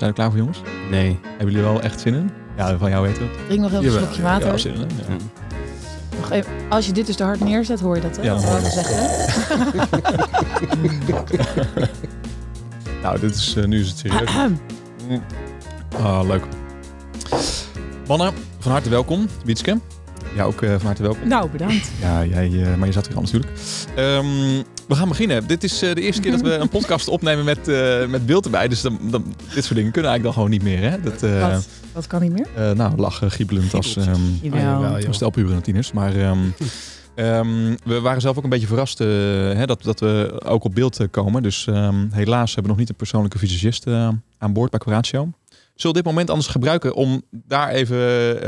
Zijn we klaar voor jongens? Nee. Hebben jullie wel echt zin in? Ja, van jou weten we. Drink nog even een Jawel, slokje Ja, water. zin in. Ja. Nog even- als je dit dus te hard neerzet, hoor je dat, hè? Ja, dat hoor je zeggen. Nou, dit is, eh, nu is het serieus. Ah, leuk. Mannen, van harte welkom. Wietske, ja ook eh, van harte welkom. nou, bedankt. Ja, jij, eh, maar je zat hier al natuurlijk. Ehm, we gaan beginnen. Dit is eh, de eerste keer dat we een podcast opnemen met, eh, met beeld erbij. Dus dan, dan, dit soort dingen kunnen eigenlijk dan gewoon niet meer. Hè? Dat, eh, Wat? Wat kan niet meer? eh, nou, lachen, giebelend als, ehm tieners. Maar ehm, ehm, we waren zelf ook een beetje verrast hè, dat, dat we ook op beeld komen. Dus ehm, helaas hebben we nog niet een persoonlijke visagist aan boord bij Coratio. Zullen we dit moment anders gebruiken om daar even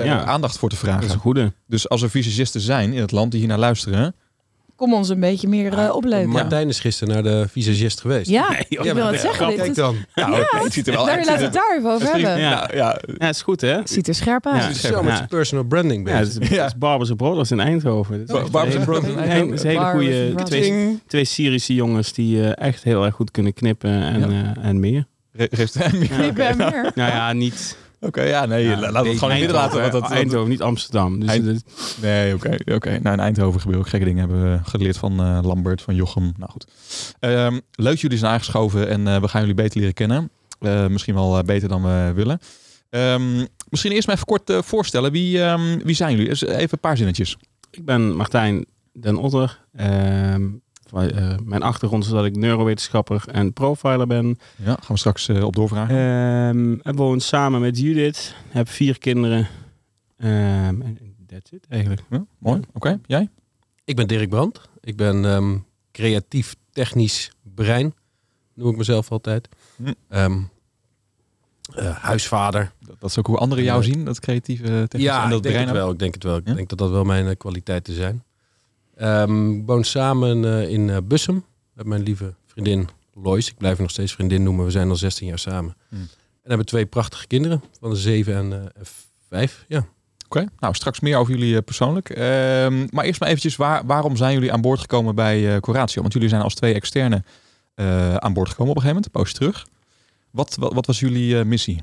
Ja. aandacht voor te Dat is vragen? een goede. Dus als er visagisten zijn in het land die hier naar luisteren... Kom ons een beetje meer eh, opleuken. Martijn is gisteren naar de visagist geweest. Ja, Nee, ik wil het zeggen. Dit Kijk dan. Nou, oké, het ziet er wel daar uit. laten we het daar even over hebben. Ja. Nou, ja, Ja, is goed hè? Het ziet er scherp uit. Ja. Het is zo met Ja. zijn personal branding Ja, bezig. het is, Ja. het is Barbers Brothers in Eindhoven. Barbers Brothers in Eindhoven. een- is een hele goede twee, twee Syrische jongens die eh, echt heel erg goed kunnen knippen en, Ja. eh, en meer. Geeft hem meer. Ik ben meer. Nou ja, niet... Oké, ja, nee, ja, laten we het gewoon in het midden laten. Want dat, Eindhoven, niet Amsterdam. Dus Eind- het- nee, oké. oké. Nou, in Eindhoven gebeuren ook gekke dingen. Hebben we geleerd van eh, Lambert, van Jochem. Nou goed. Ehm, leuk jullie zijn aangeschoven en eh, we gaan jullie beter leren kennen. Eh, misschien wel eh, beter dan we willen. Ehm, misschien eerst maar even kort eh, voorstellen. Wie, ehm, wie zijn jullie? Even een paar zinnetjes. ik ben Martijn den Otter. Eh, mijn achtergrond is dat ik neurowetenschapper en profiler ben. Ja, gaan we straks eh, op doorvragen. Ehm ik woon samen met Judith. Heb vier kinderen. Ehm en that's it eigenlijk. Ja, mooi. Oké, jij? Ik ben Dirk Brandt. Ik ben ehm, creatief technisch brein. Noem ik mezelf altijd. Hm. Ehm, eh, huisvader. Dat, dat is ook hoe anderen jou zien, dat creatieve technische ja, en dat ik denk brein het wel. Ik denk het wel. Ik Ja? denk dat dat wel mijn kwaliteiten zijn. Ehm, ik woon samen eh, in eh, Bussum met mijn lieve vriendin Lois. Ik blijf nog steeds vriendin noemen. We zijn al 16 jaar samen. Hm. En hebben twee prachtige kinderen van de 7 en, eh, en 5. Ja. Oké, nou straks meer over jullie eh, persoonlijk. Ehm, maar eerst maar eventjes, waar, waarom zijn jullie aan boord gekomen bij eh Coratio? Want jullie zijn als twee externe eh, aan boord gekomen op een gegeven moment, een poosje terug. Wat, wat, wat was jullie eh, missie?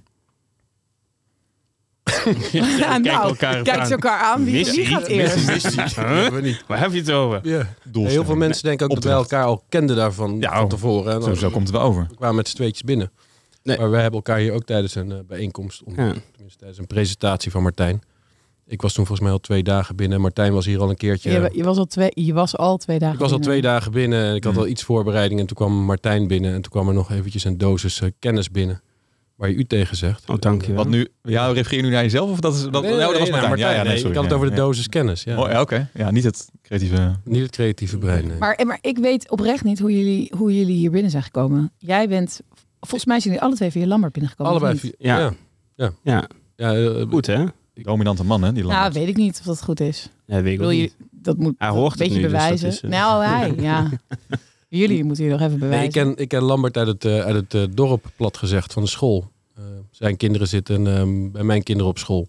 Ja, Kijk nou, elkaar Kijk aan. ze elkaar aan. Wie, wie Missie? gaat eerst? Huh? Waar heb je het over? Heel veel mensen denken ook dat wij elkaar al kenden daarvan Ja, van tevoren. En Zo, dan- zo komt het wel over. We kwamen met z'n tweetjes binnen. Nee. Maar we hebben elkaar hier ook tijdens een eh, bijeenkomst, om, Ja. tenminste tijdens een presentatie van Martijn. Ik was toen volgens mij al twee dagen binnen. Martijn was hier al een keertje. Je, je, was al twee, je was al twee dagen ik was al binnen. twee dagen binnen en ik had Hmm. al iets voorbereiding. En toen kwam Martijn binnen en toen kwam er nog eventjes een dosis eh, kennis binnen. Waar je u tegen zegt. Oh, dank je wel. Wat nu, ja, refereer je nu naar jezelf of dat is dat, Nee, nee, nee, dat was nee, Martijn. Martijn, ja, ja, nee, sorry. ik had het Ja, over de ja. dosis kennis. Ja. Oh, ja, oké. Ja, niet het creatieve. Niet het creatieve brein. nee. Maar, maar ik weet oprecht niet hoe jullie, hoe jullie hier binnen zijn gekomen. Jij bent, volgens mij zijn jullie alle twee via Lambert binnengekomen. Allebei. niet? vi- Ja. Ja. Ja. Ja, Ja, eh, goed hè? Dominante man, hè? Die Nou, Lambert. weet ik niet of dat goed is. Ja, weet ik Wil ook je, niet. dat moet Hij dat hoort een het beetje dus dat bewijzen. is, eh, Nou, hij, ja. Jullie moeten hier nog even Nee, bewijzen. ik, ken, ik ken Lambert uit het, eh, uit het eh, dorp, plat gezegd, van de school. Eh, zijn kinderen zitten ehm, bij mijn kinderen op school.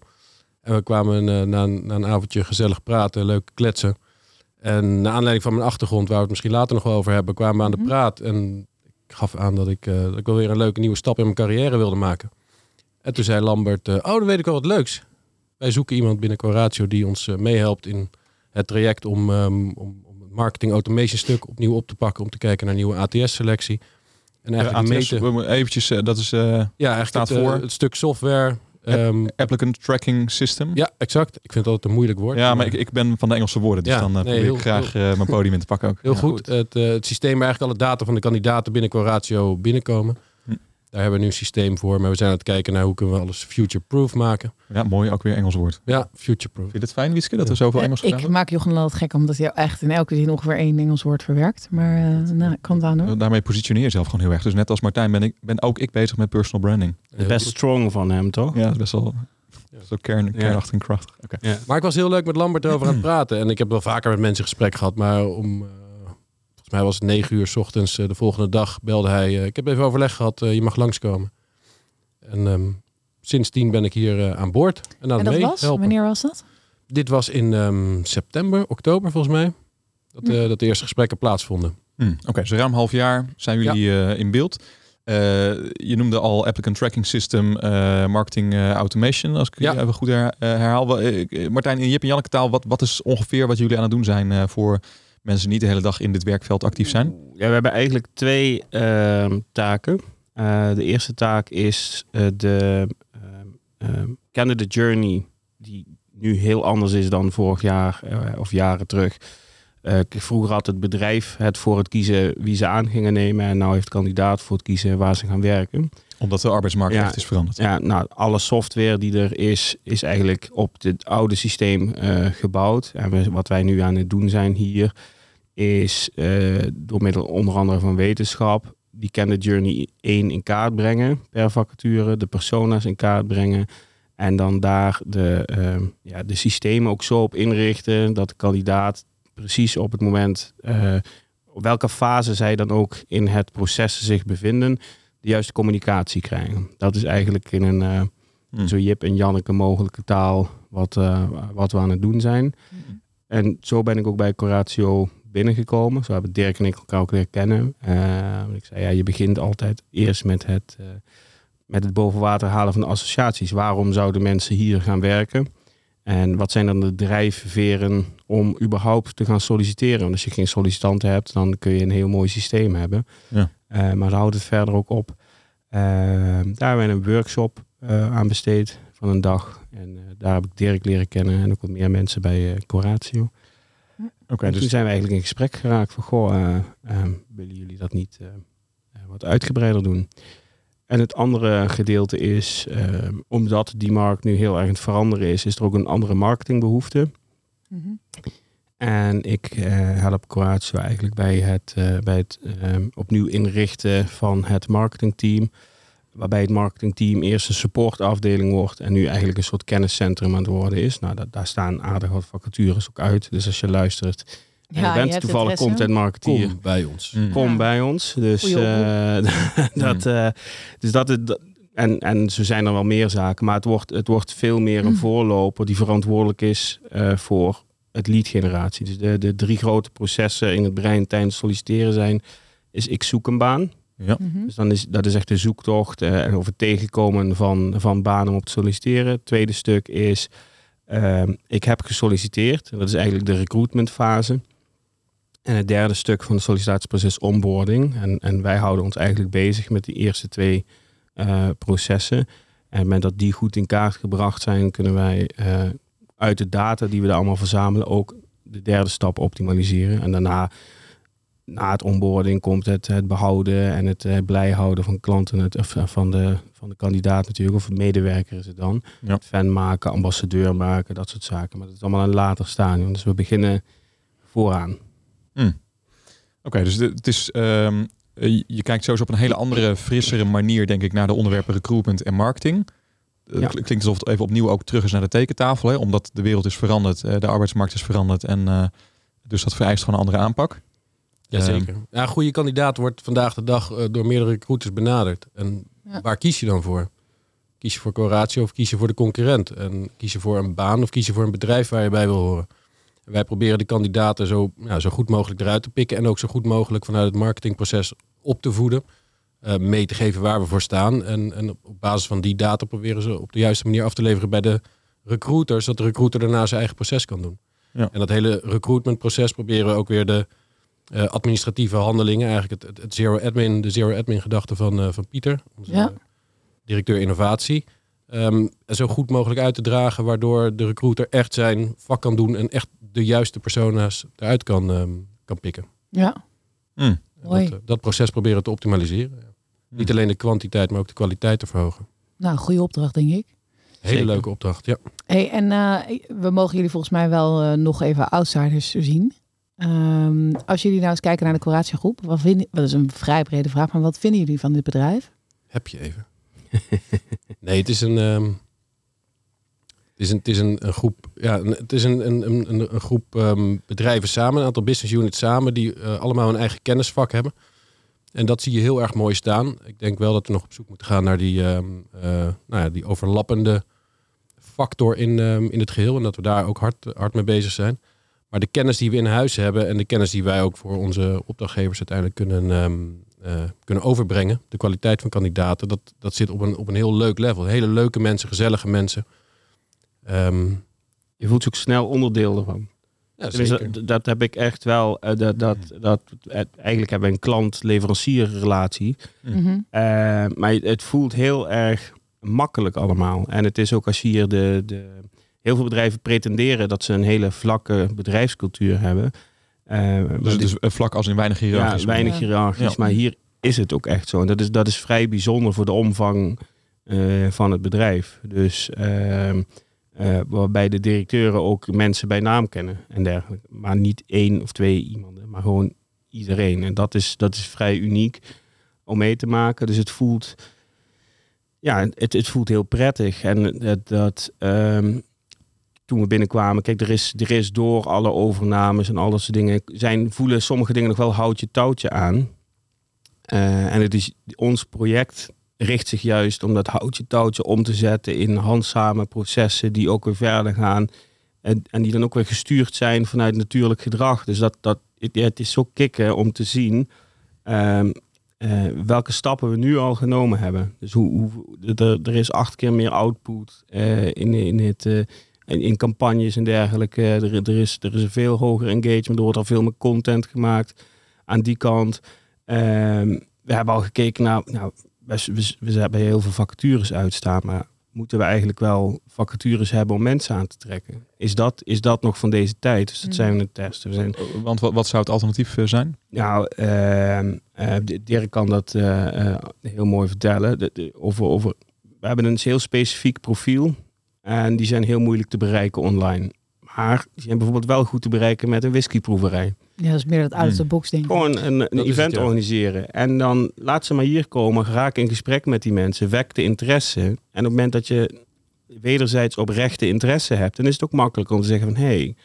En we kwamen na, een, na een avondje gezellig praten, leuk kletsen. En naar aanleiding van mijn achtergrond, waar we het misschien later nog wel over hebben, kwamen we aan de Mhm. praat. En ik gaf aan dat ik, dat ik wel weer een leuke nieuwe stap in mijn carrière wilde maken. En toen zei Lambert, oh, dan weet ik wel wat leuks. Wij zoeken iemand binnen Coratio die ons eh, meehelpt in het traject om, ehm, om, marketing automation stuk opnieuw op te pakken. Om te kijken naar nieuwe ATS-selectie. En Ja, eigenlijk ATS, meten. we eventjes, eh, dat is eh, Ja, eigenlijk staat het, eh, voor. het stuk software. ehm, Applicant Tracking System. ja, exact. Ik vind het altijd een moeilijk woord. Ja, maar ik, ik ben van de Engelse woorden, dus Ja, dan nee, probeer heel- ik graag mijn podium in te pakken ook. Heel Ja, goed. Het, het systeem waar eigenlijk alle data van de kandidaten binnen Coratio binnenkomen. Daar hebben we nu een systeem voor. Maar we zijn aan het kijken naar hoe kunnen we alles future-proof maken. Ja, mooi, ook weer Engels woord. Ja, future-proof. Vind je het fijn, Wieske, dat er zoveel Engels gedaan ik maak Jochen altijd gek omdat hij echt in elke zin ongeveer één Engels woord verwerkt. Maar eh nou, kan het aan hoor. Daarmee positioneer je jezelf gewoon heel erg. Dus net als Martijn ben, ik, ben ook ik bezig met personal branding. Het is best strong van hem, toch? Ja, dat is best wel zo kern, kernachtig en krachtig. Oké. Ja. Maar ik was heel leuk met Lambert erover aan het praten. En ik heb wel vaker met mensen gesprek gehad. Maar om, eh, mij was het negen uur 's ochtends eh, de volgende dag belde hij. eh, ik heb even overleg gehad, eh, je mag langskomen. En ehm, sindsdien ben ik hier aan boord. En aan En het dat mee was? helpen. Wanneer was dat? Dit was in ehm, september, oktober volgens mij. Dat, Hm. dat de eerste gesprekken plaatsvonden. Hm, Oké, dus ruim een half jaar zijn jullie eh, in beeld. Eh, je noemde al applicant tracking system, eh, marketing automation, als ik Ja. je even goed her- herhaal. Martijn, in Jip en Janneke taal, wat, wat is ongeveer wat jullie aan het doen zijn eh, voor mensen niet de hele dag in dit werkveld actief zijn? Ja, we hebben eigenlijk twee ehm, taken. Eh, de eerste taak is eh, de ehm, ehm, candidate journey, die nu heel anders is dan vorig jaar eh, of jaren terug. Vroeger had het bedrijf het voor het kiezen wie ze aan gingen nemen. En nu heeft de kandidaat voor het kiezen waar ze gaan werken. Omdat de arbeidsmarkt Ja. echt is veranderd. Ja, nou, alle software die er is, is eigenlijk op het oude systeem eh, gebouwd. En we- wat wij nu aan het doen zijn hier, is eh, door middel onder andere van wetenschap die candidate journey 1 in kaart brengen per vacature, de persona's in kaart brengen. En dan daar de, eh, ja, de systemen ook zo op inrichten dat de kandidaat precies op het moment, eh, op welke fase zij dan ook in het proces zich bevinden, de juiste communicatie krijgen. Dat is eigenlijk in een eh, Hm. zo Jip en Janneke mogelijke taal wat, eh, wat we aan het doen zijn. En zo ben ik ook bij Coratio binnengekomen. Zo hebben Dirk en ik elkaar ook leren kennen. Eh, ik zei, ja, je begint altijd eerst met het, met het boven water halen van de associaties. Waarom zouden mensen hier gaan werken? En wat zijn dan de drijfveren om überhaupt te gaan solliciteren? Want als je geen sollicitanten hebt, dan kun je een heel mooi systeem hebben. Ja. Eh, maar houdt het verder ook op. Eh, daar hebben we een workshop eh, aan besteed van een dag. En daar heb ik Dirk leren kennen en ook wat meer mensen bij Coratio. Oké, dus toen zijn we eigenlijk in gesprek geraakt van, goh, willen jullie dat niet wat uitgebreider doen? En het andere gedeelte is, eh, omdat die markt nu heel erg aan het veranderen is, is er ook een andere marketingbehoefte. Mhm. En ik eh, help Coratio eigenlijk bij het, eh, bij het eh, opnieuw inrichten van het marketingteam. Waarbij het marketingteam eerst een supportafdeling wordt en nu eigenlijk een soort kenniscentrum aan het worden is. Nou, da- daar staan aardig wat vacatures ook uit. Dus als je luistert en Ja, je je bent toevallig content marketeer, Kom bij ons. Mm. kom Ja. bij ons. Dus, eh, dat, eh, dus dat het. En, en zo zijn er wel meer zaken, maar het wordt, het wordt veel meer een Mm. voorloper die verantwoordelijk is eh, voor het lead generatie. Dus de, de drie grote processen in het brein tijdens solliciteren zijn, is ik zoek een baan. ja. Mhm. Dus dan is dat is echt de zoektocht eh, en over het tegenkomen van, van banen om op te solliciteren. Het tweede stuk is ehm, ik heb gesolliciteerd. Dat is eigenlijk de recruitmentfase. En het derde stuk van het sollicitatieproces onboarding. En, en wij houden ons eigenlijk bezig met die eerste twee eh, processen. En het moment dat die goed in kaart gebracht zijn, kunnen wij eh, uit de data die we er allemaal verzamelen ook de derde stap optimaliseren. En daarna, na het onboarding, komt het, het behouden en het eh, blij houden van klanten, het, of van, de, van de kandidaat natuurlijk, of medewerker is het dan. Ja. Fan maken, ambassadeur maken, dat soort zaken. Maar dat is allemaal een later stadium. Dus we beginnen vooraan. Oké, dus het is, ehm, eh, je- kijkt sowieso op een hele andere, frissere manier, denk ik, naar de onderwerpen recruitment en marketing. Eh, Ja. kl- Klinkt alsof het even opnieuw ook terug is naar de tekentafel, hè? omdat de wereld is veranderd, eh, de arbeidsmarkt is veranderd en eh, dus dat vereist gewoon een andere aanpak. Jazeker. Ja, een goede kandidaat wordt vandaag de dag eh, door meerdere recruiters benaderd. En Ja. waar kies je dan voor? Kies je voor Coratio of kies je voor de concurrent? En kies je voor een baan of kies je voor een bedrijf waar je bij wil horen? En wij proberen de kandidaten zo, ja, zo goed mogelijk eruit te pikken en ook zo goed mogelijk vanuit het marketingproces op te voeden. eh, mee te geven waar we voor staan. En, en op basis van die data proberen ze op de juiste manier af te leveren bij de recruiter, zodat de recruiter daarna zijn eigen proces kan doen. Ja. En dat hele recruitmentproces proberen we ook weer de eh, administratieve handelingen, eigenlijk het, het, het zero admin, de zero admin gedachte van, eh, van Pieter, onze Ja. directeur innovatie, ehm, en zo goed mogelijk uit te dragen, waardoor de recruiter echt zijn vak kan doen en echt de juiste persona's eruit kan, ehm, kan pikken. Ja, Hm. Mooi. Dat, dat proces proberen te optimaliseren. Ja. Niet alleen de kwantiteit, maar ook de kwaliteit te verhogen. nou, goede opdracht denk ik. Hele Zeker. leuke opdracht, ja. Hey, en eh, we mogen jullie volgens mij wel eh, nog even outsiders zien. Ehm, als jullie nou eens kijken naar de Coratio groep, wat vinden, dat is een vrij brede vraag, maar wat vinden jullie van dit bedrijf? Heb je even. Nee, het is een. ehm, het is een, het is een, een groep. Ja, het is een, een, een, groep ehm, bedrijven samen, een aantal business units samen, die eh, allemaal een eigen kennisvak hebben. En dat zie je heel erg mooi staan. Ik denk wel dat we nog op zoek moeten gaan naar die, ehm, eh, nou ja, die overlappende factor in, in het geheel. En dat we daar ook hard, hard mee bezig zijn. Maar de kennis die we in huis hebben en de kennis die wij ook voor onze opdrachtgevers uiteindelijk kunnen, eh, kunnen overbrengen. De kwaliteit van kandidaten, dat, dat zit op een, op een heel leuk level. Hele leuke mensen, gezellige mensen. Ehm, Je voelt je ook snel onderdeel ervan. ja, dat, dat heb ik echt wel. eh, dat, dat, dat, eh, eigenlijk hebben we een klant-leverancier relatie. Mhm. Eh, maar het voelt heel erg makkelijk allemaal. En het is ook als je hier de, de... Heel veel bedrijven pretenderen dat ze een hele vlakke bedrijfscultuur hebben. Eh, maar Dus, dit- dus een vlak als in weinig hiërarchisch. ja, weinig hiërarchisch. Ja. Maar hier is het ook echt zo. En dat is, dat is vrij bijzonder voor de omvang eh, van het bedrijf. Dus ehm, eh, waarbij de directeuren ook mensen bij naam kennen en dergelijke. Maar niet één of twee iemanden, maar gewoon iedereen. En dat is, dat is vrij uniek om mee te maken. Dus het voelt, ja, het, het voelt heel prettig. En dat, dat ehm, toen we binnenkwamen, kijk, er is, er is door alle overnames en al dat soort dingen, zijn, voelen sommige dingen nog wel houtje touwtje aan. Eh, en het is ons project richt zich juist om dat houtje touwtje om te zetten in handzame processen die ook weer verder gaan. En, en die dan ook weer gestuurd zijn vanuit natuurlijk gedrag. Dus dat, dat, het, het is zo kicken om te zien ehm, eh, welke stappen we nu al genomen hebben. Dus hoe, hoe, er, er is acht keer meer output eh, in, in, het, in, in campagnes en dergelijke. Er, er, is, er is een veel hoger engagement. Er wordt al veel meer content gemaakt aan die kant. Ehm, we hebben al gekeken naar, nou, we, we, we hebben heel veel vacatures uitstaan, maar moeten we eigenlijk wel vacatures hebben om mensen aan te trekken? Is dat, is dat nog van deze tijd? Dus dat Mm. zijn we aan het testen. We zijn, Want wat, wat zou het alternatief eh, zijn? nou, ehm, eh, Dirk kan dat eh, eh, heel mooi vertellen. De, de- over, over, we hebben een heel specifiek profiel en die zijn heel moeilijk te bereiken online. Maar die zijn bijvoorbeeld wel goed te bereiken met een whiskyproeverij. Ja, dat is meer dat out of the box denk ik. Gewoon een, een event het, ja. organiseren. En dan laat ze maar hier komen. Raak in gesprek met die mensen. Wek de interesse. En op het moment dat je wederzijds oprechte interesse hebt, dan is het ook makkelijk om te zeggen van hé, hey,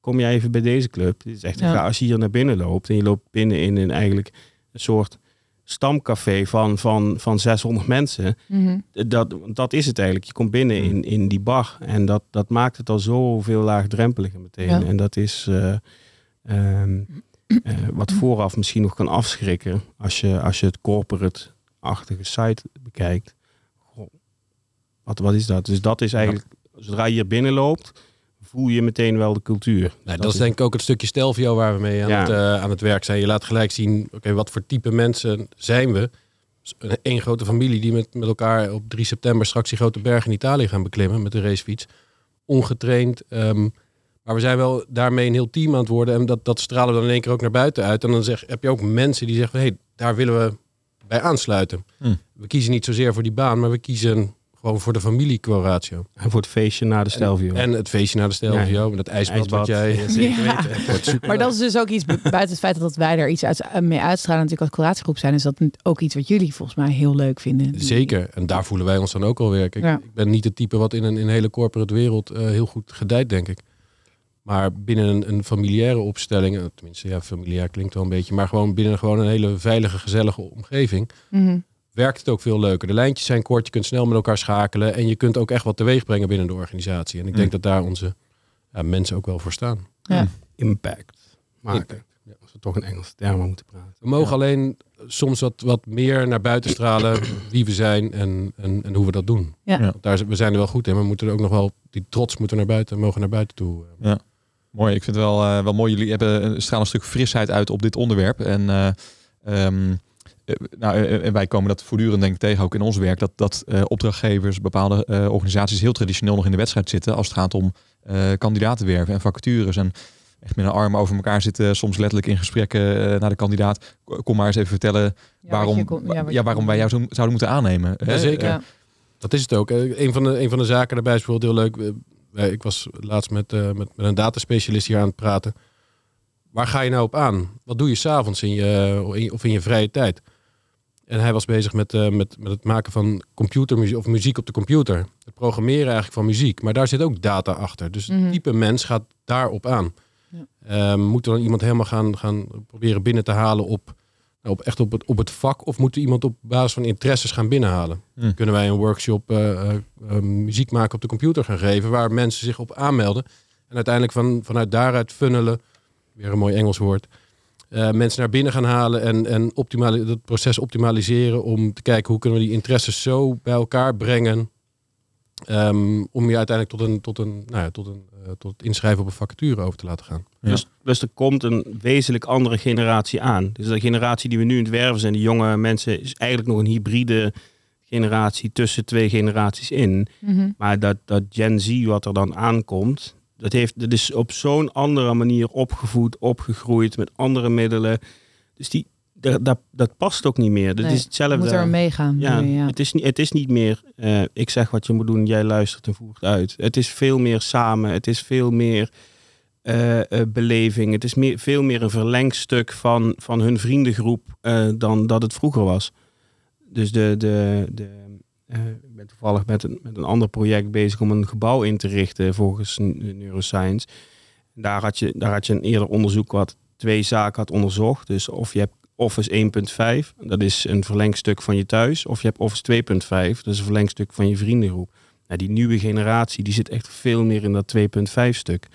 kom jij even bij deze club. Het is echt ja. als je hier naar binnen loopt en je loopt binnen in een eigenlijk een soort stamcafé van, van, van 600 mensen. Mhm. Dat, dat is het eigenlijk. Je komt binnen in, in die bar. En dat, dat maakt het al zoveel laagdrempeliger meteen. Ja. En dat is eh, ehm, eh, wat vooraf misschien nog kan afschrikken. Als je, als je het corporate-achtige site bekijkt. Goh, wat, wat is dat? Dus dat is eigenlijk, zodra je hier binnenloopt, voel je meteen wel de cultuur. Nou, dat is denk ik ook het stukje Stelvio waar we mee aan, Ja. het, eh, aan het werk zijn. Je laat gelijk zien, oké, wat voor type mensen zijn we? Een één grote familie die met, met elkaar op 3 september straks die grote berg in Italië gaan beklimmen met de racefiets. Ongetraind. ehm, maar we zijn wel daarmee een heel team aan het worden. En dat, dat stralen we dan in één keer ook naar buiten uit. En dan zeg, heb je ook mensen die zeggen, hé, hey, daar willen we bij aansluiten. Hm. We kiezen niet zozeer voor die baan, maar we kiezen gewoon voor de familie Quoratio. En voor het feestje na de Stelvio. En het feestje naar de Stelvio, met dat ijsbad, Ijsbad. wat jij Ja, zeker ja. weten. Maar dat is dus ook iets, bu- buiten het feit dat wij er iets uit, eh, mee uitstralen natuurlijk als colatiegroep zijn, is dat ook iets wat jullie volgens mij heel leuk vinden. Zeker. En daar voelen wij ons dan ook alweer. Kijk, Ja. Ik ben niet het type wat in een, in hele corporate wereld eh, heel goed gedijt, denk ik. Maar binnen een, een familiaire opstelling, eh, tenminste, ja, familiair klinkt wel een beetje, maar gewoon binnen gewoon een hele veilige, gezellige omgeving, Mhm. Werkt het ook veel leuker. De lijntjes zijn kort, je kunt snel met elkaar schakelen en je kunt ook echt wat teweeg brengen binnen de organisatie. En ik denk Mm. dat daar onze ja, mensen ook wel voor staan. Ja. Impact maken. Impact, ja. Als we toch een Engelse termen moeten praten. We mogen Ja. alleen soms wat, wat meer naar buiten stralen wie we zijn en, en, en hoe we dat doen. Ja. Ja. Daar, zijn- we zijn er wel goed in, maar we moeten er ook nog wel, die trots moeten naar buiten, mogen naar buiten toe. eh. Mooi, ik vind het wel, eh, wel mooi. Jullie hebben een stralen een stuk frisheid uit op dit onderwerp. En eh, ehm, eh, nou, eh, en wij komen dat voortdurend denk ik tegen, ook in ons werk, dat, dat eh, opdrachtgevers, bepaalde eh, organisaties heel traditioneel nog in de wedstrijd zitten als het gaat om eh kandidaten werven en vacatures. En echt met een arm over elkaar zitten, soms letterlijk in gesprekken eh, naar de kandidaat. Kom maar eens even vertellen Ja, waarom, kon- ja, waarom wij jou zo, zouden moeten aannemen. zeker. Eh, Ja. Dat is het ook. Eh, Een van de, een van de zaken daarbij is bijvoorbeeld heel leuk. Eh, Ik was laatst met, eh, met, met een dataspecialist hier aan het praten. Waar ga je nou op aan? Wat doe je s'avonds in je, in je- of in je vrije tijd? En hij was bezig met, eh, met, met het maken van computermuziek of muziek op de computer. Het programmeren eigenlijk van muziek. Maar daar zit ook data achter. Dus het Mhm. type mens gaat daarop aan. Ja. Ehm, moet er dan iemand helemaal gaan, gaan proberen binnen te halen op, nou, op, echt op het, op het vak? Of moet er iemand op basis van interesses gaan binnenhalen? Kunnen wij een workshop eh, eh, eh, muziek maken op de computer gaan geven... waar mensen zich op aanmelden. En uiteindelijk van, vanuit daaruit funnelen, weer een mooi Engels woord... eh, mensen naar binnen gaan halen en, en optimali- het proces optimaliseren om te kijken hoe kunnen we die interesses zo bij elkaar brengen. ehm, om je uiteindelijk tot een, tot een, nou ja, tot een eh, tot het inschrijven op een vacature over te laten gaan. Ja. Dus, dus er komt een wezenlijk andere generatie aan. Dus de generatie die we nu in het werven zijn, die jonge mensen, is eigenlijk nog een hybride generatie tussen twee generaties in. Mhm. Maar dat, dat Gen Z wat er dan aankomt, dat, heeft, dat is op zo'n andere manier opgevoed, opgegroeid met andere middelen. Dus die, dat, dat, dat past ook niet meer. Dat Nee, is hetzelfde. Moet er meegaan. Ja, nu, ja. Het, is niet, het is niet meer, eh, ik zeg wat je moet doen, jij luistert en voert uit. Het is veel meer samen, het is veel meer eh, eh, beleving. Het is meer, veel meer een verlengstuk van, van hun vriendengroep dan dat het vroeger was. Dus de, de, de, toevallig met een, met een ander project bezig om een gebouw in te richten volgens neuroscience. Daar had, je, daar had je een eerder onderzoek wat twee zaken had onderzocht. Dus of je hebt Office 1.5, dat is een verlengstuk van je thuis. Of je hebt Office 2.5, dat is een verlengstuk van je vriendengroep. Nou, die nieuwe generatie die zit echt veel meer in dat 2.5 stuk.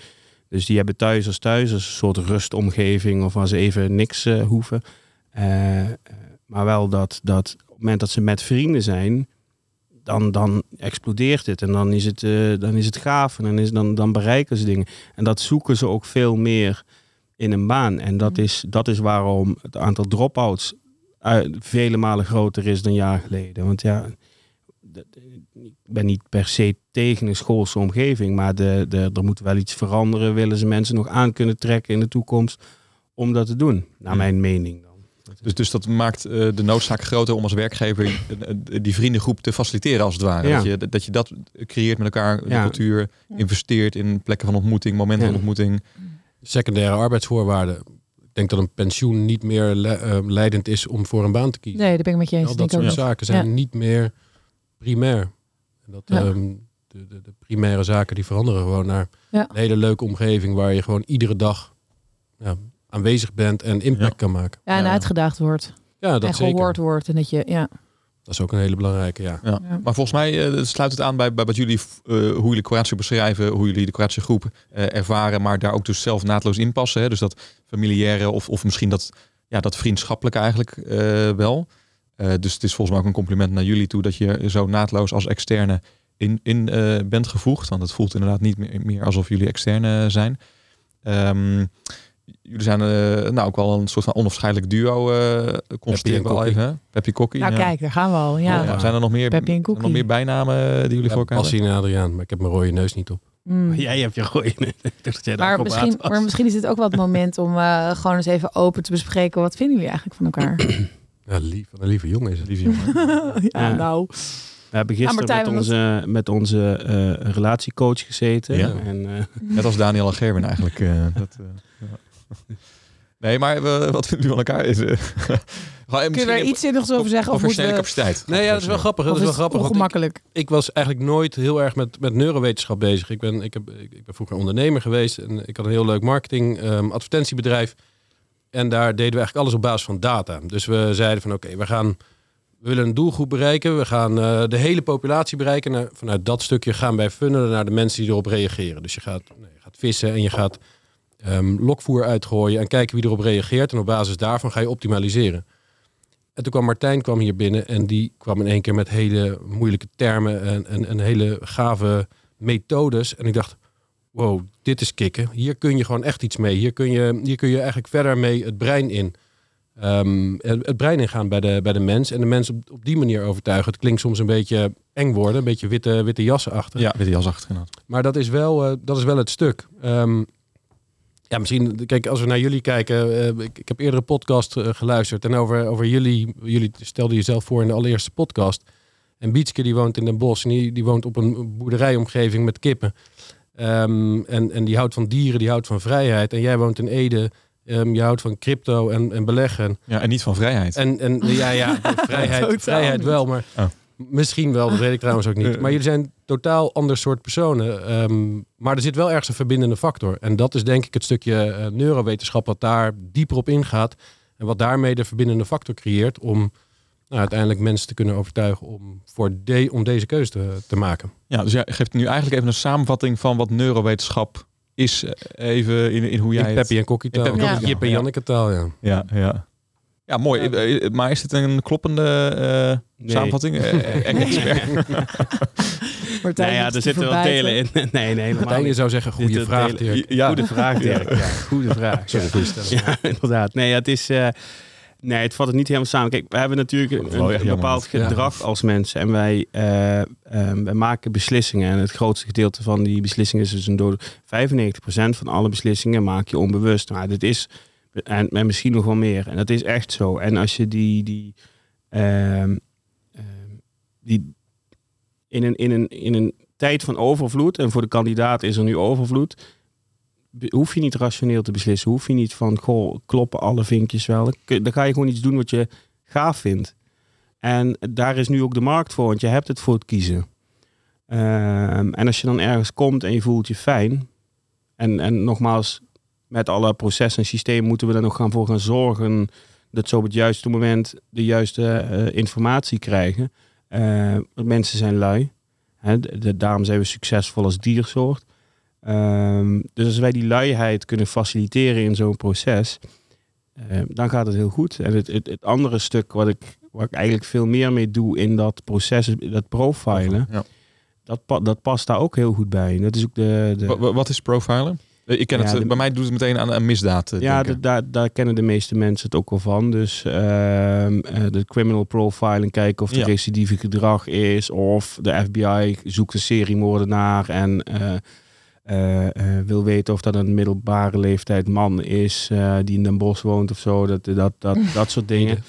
Dus die hebben thuis als thuis, als een soort rustomgeving of waar ze even niks eh, hoeven. Eh, eh, maar wel dat, dat op het moment dat ze met vrienden zijn, dan, dan explodeert het. En dan is het, eh, dan is het gaaf en dan, is, dan, dan bereiken ze dingen. En dat zoeken ze ook veel meer in een baan. En dat Mhm. is, dat is waarom het aantal drop-outs eh, vele malen groter is dan jaar geleden. Want ja, dat- ik ben niet per se tegen een schoolse omgeving, maar de, de, er moet wel iets veranderen. Willen ze mensen nog aan kunnen trekken in de toekomst om dat te doen? Naar Ja. mijn mening. Dus, dus dat maakt eh, de noodzaak groter om als werkgever eh, eh, die vriendengroep te faciliteren als het ware. Ja. Dat, je, dat je dat creëert met elkaar, de Ja. cultuur, investeert in plekken van ontmoeting, momenten Ja. van ontmoeting. Secundaire arbeidsvoorwaarden. Ik denk dat een pensioen niet meer le- leidend is om voor een baan te kiezen. Nee, daar ben ik met je eens. Al dat soort zaken zijn Ja. niet meer primair. En dat, Ja. ehm, de, de, de primaire zaken die veranderen gewoon naar Ja. een hele leuke omgeving waar je gewoon iedere dag ja, aanwezig bent en impact Ja. kan maken. Ja, en Ja. uitgedaagd wordt. Ja, dat en zeker. gehoord wordt. En dat je, ja. Dat is ook een hele belangrijke, ja. Ja. Ja. Maar volgens mij eh, sluit het aan bij, bij wat jullie, eh, hoe jullie Kroatië beschrijven, hoe jullie de Kroatische groep eh, ervaren, maar daar ook dus zelf naadloos in passen. Hè? Dus dat familiaire of, of misschien dat, ja, dat vriendschappelijke eigenlijk eh, wel. Eh, dus het is volgens mij ook een compliment naar jullie toe dat je zo naadloos als externe in, in eh, bent gevoegd. Want het voelt inderdaad niet meer, meer alsof jullie externe zijn. Ehm, jullie zijn eh, nou ook wel een soort van onafscheidelijk duo. eh constateer ik wel even. hè? Peppy Kokkie. Nou ja. kijk, daar gaan we al. Ja. Oh, ja. Zijn er nog meer, Peppy en zijn er nog Cookie. meer bijnamen die jullie ja voor elkaar hebben? Passie en Adriaan, maar ik heb mijn rode neus niet op. Mm. Jij hebt je rode. Ik dacht dat jij daar Maar misschien, maar misschien is dit ook wel het moment om eh, gewoon eens even open te bespreken. Wat vinden jullie eigenlijk van elkaar? Ja, lief, een lieve jongen is het. Lieve jongen. ja, Ja. nou. We hebben gisteren Martijn, met onze, met onze eh, relatiecoach gezeten. Ja. En, eh, Net als Daniel en Gerben eigenlijk. eh, dat, eh, ja. Nee, maar we, wat vinden jullie van elkaar? Is, eh, eh, Kun je daar iets zinnigs over zeggen? Of, moeten we, capaciteit. Nee, ja, dat is wel grappig. Dat is is wel grappig. ik- was eigenlijk nooit heel erg met, met neurowetenschap bezig. Ik ben, ik, heb, ik, ben vroeger ondernemer geweest en ik had een heel leuk marketing ehm, advertentiebedrijf. En daar deden we eigenlijk alles op basis van data. Dus we zeiden van oké, we gaan we willen een doelgroep bereiken. We gaan eh, de hele populatie bereiken. En vanuit dat stukje gaan wij funnelen naar de mensen die erop reageren. Dus je gaat, nee, je gaat vissen en je gaat ehm, lokvoer uitgooien en kijken wie erop reageert. En op basis daarvan ga je optimaliseren. En toen kwam Martijn kwam hier binnen en die kwam in één keer met hele moeilijke termen en, en, en hele gave methodes. En ik dacht, wow, dit is kicken. Hier kun je gewoon echt iets mee. Hier kun je, hier kun je eigenlijk verder mee het brein in. ehm, het brein ingaan bij de, bij de mens. En de mens op, op die manier overtuigen. Het klinkt soms een beetje eng worden. Een beetje witte, witte jassen achter. Ja, die jas achter. inderdaad. Maar dat is wel, eh, dat is wel het stuk. Ehm, ja, misschien, kijk, als we naar jullie kijken. eh, ik, ik heb eerder een podcast eh, geluisterd. En over, over jullie, jullie stelden jezelf voor in de allereerste podcast. En Bietske die woont in Den Bosch. En die, die woont op een boerderijomgeving met kippen. Ehm, en, en die houdt van dieren, die houdt van vrijheid. En jij woont in Ede. Ehm, je houdt van crypto en, en beleggen. Ja, en niet van vrijheid. En, en ja, ja, vrijheid, vrijheid wel, maar Oh. Misschien wel, dat weet ik trouwens ook niet. Maar jullie zijn totaal ander soort personen. Ehm, maar er zit wel ergens een verbindende factor. En dat is denk ik het stukje eh, neurowetenschap wat daar dieper op ingaat. En wat daarmee de verbindende factor creëert om nou, uiteindelijk mensen te kunnen overtuigen om, voor de, om deze keuze te, te maken. Ja, dus jij geeft nu eigenlijk even een samenvatting van wat neurowetenschap is eh, even in, in hoe jij In het... En Kokkie taal. En Jip en ja. Janneke taal, ja. Ja, ja. Ja, mooi. Eh, eh, Maar is dit een kloppende eh, Nee. samenvatting? Expert. Martijn Nee, ja, er te zitten wel delen in. Nee, nee, helemaal Martijn, je zou zeggen, goede vraag, Dirk. Ja. Goede vraag, Dirk. Ja, goede vraag. Sorry Ja. inderdaad. Nee, ja, het is. eh, nee, het valt het niet helemaal samen. Kijk, we hebben natuurlijk een, bepaald gedrag als mensen. En wij, eh, eh, wij maken beslissingen. En het grootste gedeelte van die beslissingen is dus een dood. 95% van alle beslissingen maak je onbewust. Maar dit is. En, en misschien nog wel meer. En dat is echt zo. En als je die. die, ehm, ehm, die in, een, in, een, in een tijd van overvloed. En voor de kandidaat is er nu overvloed hoef je niet rationeel te beslissen. Hoef je niet van, goh, kloppen alle vinkjes wel. Dan ga je gewoon iets doen wat je gaaf vindt. En daar is nu ook de markt voor, want je hebt het voor het kiezen. Ehm, en als je dan ergens komt en je voelt je fijn. En, en nogmaals, met alle processen en systemen moeten we er nog gaan voor gaan zorgen dat ze op het juiste moment de juiste eh, informatie krijgen. Eh, mensen zijn lui. Hè, de- de- daarom zijn we succesvol als diersoort. Ehm, dus als wij die luiheid kunnen faciliteren in zo'n proces, eh, dan gaat het heel goed. En het, het, het andere stuk wat ik, waar ik eigenlijk veel meer mee doe in dat proces, dat profilen, Ja. dat, dat past daar ook heel goed bij. Dat is ook de, de, Wa- wa- Wat is profilen? Eh, Ik ken Ja, het. eh, de- bij mij doet het meteen aan een misdaad. eh, ja, de- daar, daar kennen de meeste mensen het ook wel van. Dus ehm, eh, de criminal profiling, kijken of er Ja. recidieve gedrag is. Of de FBI zoekt een seriemoordenaar en eh, eh, wil weten of dat een middelbare leeftijd man is die in Den Bosch woont of zo. Dat, dat, dat, dat soort dingen.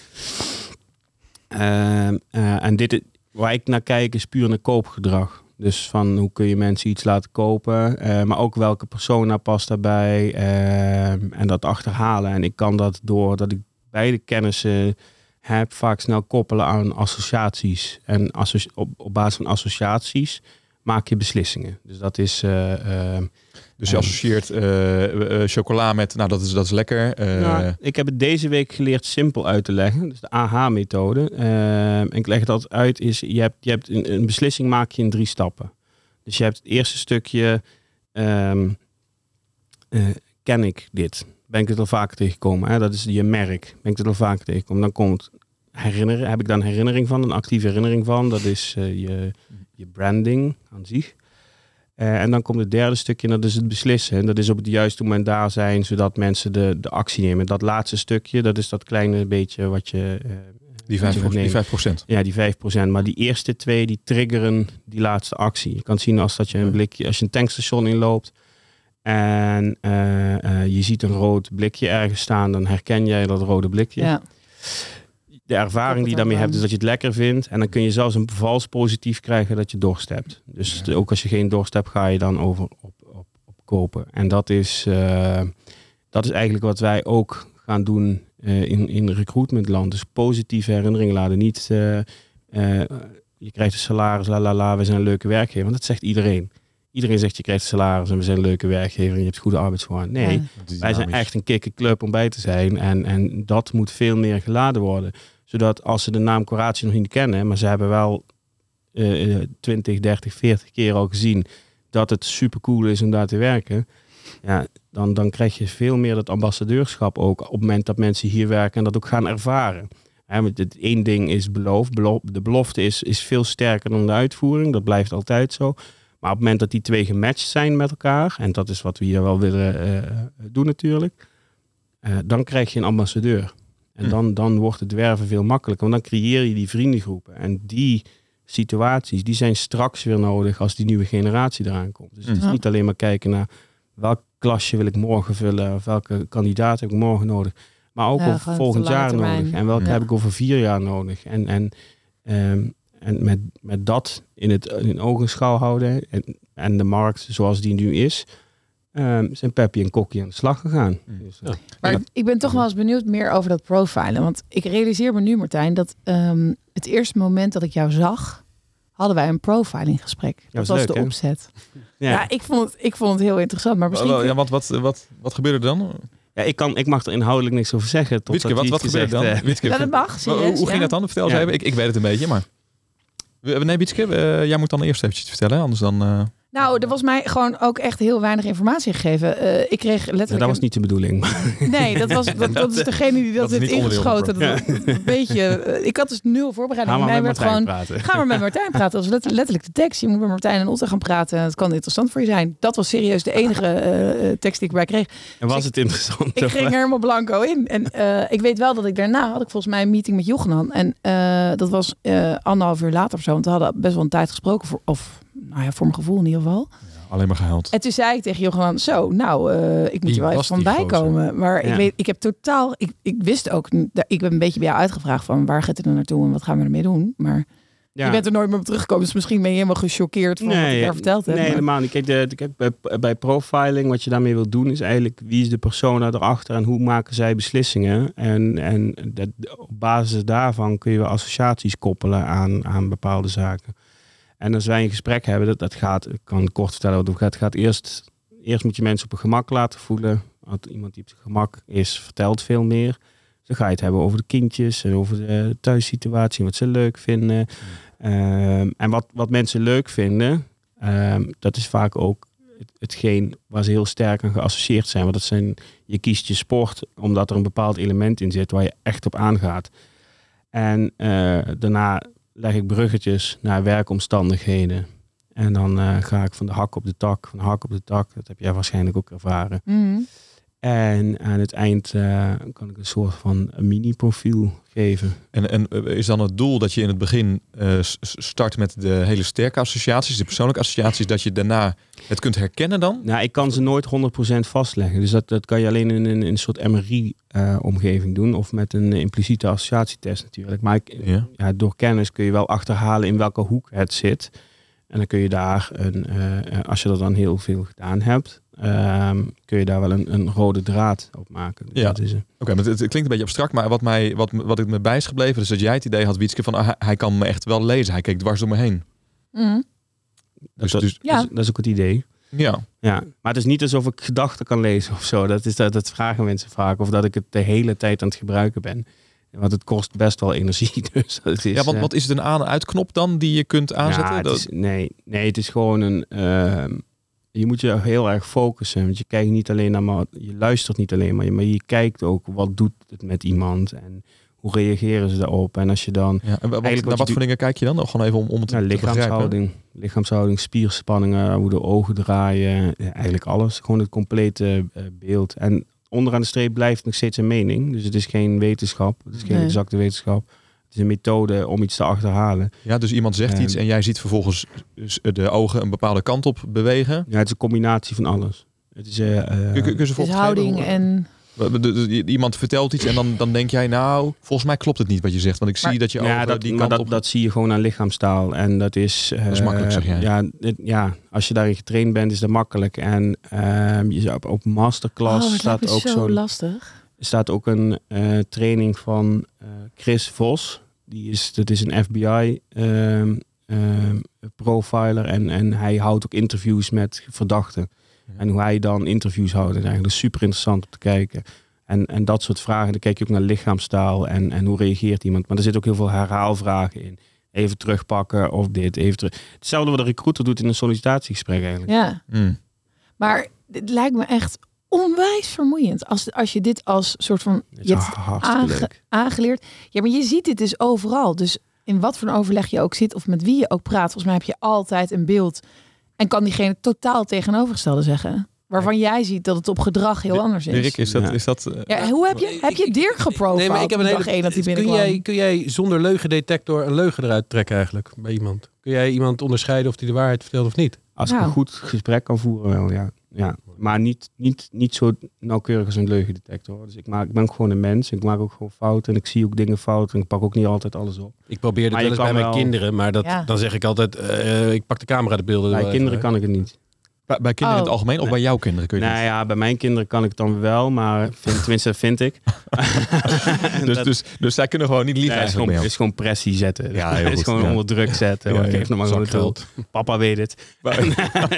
Ehm, eh, en dit, waar ik naar kijk is puur naar koopgedrag. Dus van hoe kun je mensen iets laten kopen, eh, maar ook welke persona past daarbij ehm, en dat achterhalen. En ik kan dat doordat ik beide kennissen heb, vaak snel koppelen aan associaties. En associ- op, op basis van associaties maak je beslissingen. Dus dat is. eh, ehm, Dus je Ehm. associeert eh, eh, chocola met, nou dat is, dat is lekker. eh, Nou, ik heb het deze week geleerd simpel uit te leggen. Dus de AH-methode. Ehm, en ik leg het altijd uit. Is, je hebt, je hebt een, een beslissing maak je in drie stappen. Dus je hebt het eerste stukje. ehm, eh, ken ik dit? Ben ik dit al vaker tegengekomen? Hè? Dat is je merk. Ben ik dit al vaker tegengekomen? Dan komt herinneren. Heb ik daar een herinnering van? Een actieve herinnering van? Dat is eh, je, je branding aan zich. Eh, en dan komt het derde stukje, en dat is het beslissen. En dat is op het juiste moment daar zijn, zodat mensen de, de actie nemen. Dat laatste stukje, dat is dat kleine beetje wat je... eh, die, wat je 5, moet die nemen. 5%. Ja, die 5%. Maar die eerste twee, die triggeren die laatste actie. Je kan het zien als dat je een blikje, als je een tankstation inloopt en eh, eh, je ziet een rood blikje ergens staan, dan herken jij dat rode blikje Ja. De ervaring die je daarmee hebt is dat je het lekker vindt. En dan kun je zelfs een vals positief krijgen dat je dorst hebt. Dus Ja. ook als je geen dorst hebt, ga je dan over op, op, op kopen. En dat is, eh, dat is eigenlijk wat wij ook gaan doen eh, in, in recruitmentland. Dus positieve herinneringen laten. Niet eh, eh, je krijgt een salaris, la la la, we zijn een leuke werkgever. Want dat zegt iedereen. Iedereen zegt je krijgt een salaris en we zijn een leuke werkgever en je hebt goede arbeidsvoorwaarden. Nee, Ja. wij zijn echt een kikkerclub om bij te zijn. En, en dat moet veel meer geladen worden. Zodat als ze de naam Coratio nog niet kennen, maar ze hebben wel eh, eh, 20, 30, 40 keer al gezien dat het super cool is om daar te werken. Ja, dan, dan krijg je veel meer dat ambassadeurschap ook op het moment dat mensen hier werken en dat ook gaan ervaren. Want het één ding is beloof. Belo- de belofte is, is veel sterker dan de uitvoering. Dat blijft altijd zo. Maar op het moment dat die twee gematcht zijn met elkaar, en dat is wat we hier wel willen eh, doen natuurlijk, eh, dan krijg je een ambassadeur. En Hm. dan, dan wordt het werven veel makkelijker, want dan creëer je die vriendengroepen. En die situaties, die zijn straks weer nodig als die nieuwe generatie eraan komt. Dus het is Ja. niet alleen maar kijken naar welk klasje wil ik morgen vullen, of welke kandidaat heb ik morgen nodig, maar ook Ja, over volgend jaar termijn. nodig. En welke Ja. heb ik over vier jaar nodig. En, en, ehm, en met, met dat in het in ogenschouw houden en, en de markt zoals die nu is, ehm, zijn Peppy en Kokkie aan de slag gegaan. Mm. Dus, Ja. Maar Ja. ik ben toch wel eens benieuwd meer over dat profilen. Want ik realiseer me nu, Martijn, dat ehm, het eerste moment dat ik jou zag, hadden wij een profiling gesprek. Dat was was leuk, de hè? opzet. ja. Ja, ik, vond het, ik vond het heel interessant. Maar misschien... Wel, Ja, want wat, wat, wat gebeurde er dan? Ja, ik, kan, ik mag er inhoudelijk niks over zeggen. Witske, wat, wat gebeurde er dan? eh, Witske, Ja, dat mag, hoe, serieus, hoe ging ja. dat dan? Vertel eens even. Ik, ik weet het een beetje, maar... We- Nee, Witske, eh, jij moet dan eerst eventjes vertellen, anders dan... Nou, er was mij gewoon ook echt heel weinig informatie gegeven. Eh, ik kreeg letterlijk... Ja, dat was niet de bedoeling. Nee, dat, was, dat, dat is degene die dat, Dat heeft ingeschoten. Dat een beetje... eh, ik had dus nul voorbereiding. Ga maar Mij met werd Martijn gewoon... praten. Ga maar met Martijn praten. Dat was let- letterlijk de tekst. Je moet met Martijn en Otte gaan praten. Het kan interessant voor je zijn. Dat was serieus de enige eh, tekst die ik bij kreeg. En was het interessant? Ik ging er helemaal blanco in. En ik weet wel dat ik daarna had ik volgens mij een meeting met Jochenan. En dat was anderhalf uur later of zo. Want we hadden best wel een tijd gesproken. Voor, of nou ja, voor mijn gevoel in ieder geval. Alleen maar gehuild. En toen zei ik tegen Jochenan, zo, nou, eh, ik moet Wie er wel even van die bijkomen. Maar ik, Ja. weet, ik heb totaal, ik, ik wist ook, ik ben een beetje bij jou uitgevraagd van waar gaat het er naartoe en wat gaan we ermee doen. Maar Ja. je bent er nooit meer op teruggekomen. Dus misschien ben je helemaal gechoqueerd van wat ik daar verteld heb. Nee, maar- helemaal niet. Kijk, de, de- kijk bij, bij profiling, wat je daarmee wil doen, is eigenlijk wie is de persona erachter en hoe maken zij beslissingen. En, en dat, op basis daarvan kun je wel associaties koppelen aan, aan bepaalde zaken. En als wij een gesprek hebben, dat, dat gaat, ik kan kort vertellen wat het gaat. Gaat eerst, eerst moet je mensen op hun gemak laten voelen. Want iemand die op zijn gemak is, vertelt veel meer. Dan ga je het hebben over de kindjes en over de thuissituatie, wat ze leuk vinden. Ehm, en wat, wat mensen leuk vinden, ehm, dat is vaak ook het- hetgeen waar ze heel sterk aan geassocieerd zijn. Want dat zijn, je kiest je sport omdat er een bepaald element in zit waar je echt op aangaat. En eh, daarna leg ik bruggetjes naar werkomstandigheden. En dan eh, ga ik van de hak op de tak, van de hak op de tak. Dat heb jij waarschijnlijk ook ervaren. Mhm. En aan het eind eh, kan ik een soort van mini-profiel geven. En, en eh, is dan het doel dat je in het begin eh, start met de hele sterke associaties, de persoonlijke associaties, dat je daarna het kunt herkennen dan? Nou, ik kan ze nooit 100% vastleggen. Dus dat, dat kan je alleen in een, in een soort MRI-omgeving doen. Of met een impliciete associatietest natuurlijk. Maar ik, Ja. ja, door kennis kun je wel achterhalen in welke hoek het zit. En dan kun je daar, een, als je er dan heel veel gedaan hebt, ehm, kun je daar wel een, een rode draad op maken. Dus Ja. dat is een- Oké, maar het, het klinkt een beetje abstract, maar wat, mij, wat, wat ik me bij is gebleven, is dat jij het idee had, Wietske, van ah, hij, hij kan me echt wel lezen. Hij keek dwars door me heen. Mhm. Dus, dat, dus Ja. dat, is, dat is ook het idee. ja. Ja, maar het is niet alsof ik gedachten kan lezen of zo. Dat, is, dat, dat vragen mensen vaak. Of dat ik het de hele tijd aan het gebruiken ben. Want het kost best wel energie. Dus dat is, ja, want eh, wat is het een aan- en uitknop dan die je kunt aanzetten? Ja, het Dat- is, nee, nee, het is gewoon een. ehm, je moet je heel erg focussen. Want je kijkt niet alleen naar maar. Je luistert niet alleen maar. Maar je kijkt ook wat doet het met iemand. En hoe reageren ze daarop. En als je dan. ja, en wat, Eigenlijk naar wat voor dingen kijk je dan? Gewoon even om, om het Ja, te begrijpen. lichaamshouding, lichaamshouding, spierspanningen, hoe de ogen draaien. ja, eigenlijk alles. Gewoon het complete eh, beeld. En onderaan de streep blijft nog steeds een mening. Dus het is geen wetenschap. Het is geen Nee. exacte wetenschap. Het is een methode om iets te achterhalen. Ja, dus iemand zegt iets en jij ziet vervolgens dus de ogen een bepaalde kant op bewegen. Ja, het is een combinatie van alles. Het is, eh, eh, Kun, kun, ze Dus houding en... De- de- de- Iemand vertelt iets en dan, dan denk jij, nou, volgens mij klopt het niet wat je zegt. Want ik Maar- zie dat je ja, ogen dat, die kant dat, op... dat zie je gewoon aan lichaamstaal. En dat is... is eh, makkelijk, zeg jij. Ja, ja, als je daarin getraind bent, is dat makkelijk. En ehm, je zou op, op masterclass oh, staat ook zo zo'n lastig. Staat ook een eh, training van eh, Chris Vos. Die is, dat is een FBI ehm, ehm, profiler en, en hij houdt ook interviews met verdachten. Ja. En hoe hij dan interviews houdt, is eigenlijk super interessant om te kijken. En, en dat soort vragen, dan kijk je ook naar lichaamstaal en, en hoe reageert iemand. Maar er zitten ook heel veel herhaalvragen in. Even terugpakken of dit, even terug. Hetzelfde wat een recruiter doet in een sollicitatiegesprek eigenlijk. Ja, Hmm. maar het lijkt me echt onwijs vermoeiend. Als, als je dit als soort van... Je hebt aange- aangeleerd. Ja, maar je ziet dit dus overal. Dus in wat voor een overleg je ook zit of met wie je ook praat, volgens mij heb je altijd een beeld. En kan diegene totaal tegenovergestelde zeggen. Waarvan jij ziet dat het op gedrag heel anders is. Dirk, is dat... Ja. Is dat eh, Ja, hoe heb je, heb je Dirk geprofiled Nee, maar ik heb een hele... dag één dat hij kun, binnenkwam? jij, kun jij zonder leugendetector een leugen eruit trekken eigenlijk bij iemand? Kun jij iemand onderscheiden of hij de waarheid vertelt of niet? Als ik Nou. een goed gesprek kan voeren, wel ja. ja. Maar niet, niet, niet zo nauwkeurig als een leugendetector. hoor. Dus ik, maak, ik ben ook gewoon een mens. Ik maak ook gewoon fouten. En ik zie ook dingen fout. En ik pak ook niet altijd alles op. Ik probeer het wel eens bij mijn wel- kinderen, maar dat, Ja. dan zeg ik altijd, eh, ik pak de camera de beelden Bij kinderen even kan ik het niet. Bij, bij kinderen in het Oh. algemeen of Nee. bij jouw kinderen kun je Nou het ja, bij mijn kinderen kan ik het dan wel. Maar vind, tenminste, vind ik. Dus, dat- dus, dus zij kunnen gewoon niet Nee, het is eigenlijk gewoon, is pressie zetten. Ja, heel het is gewoon ja. onder druk zetten. Ja, ja. Geef nog maar gewoon het. Papa weet het. Maar-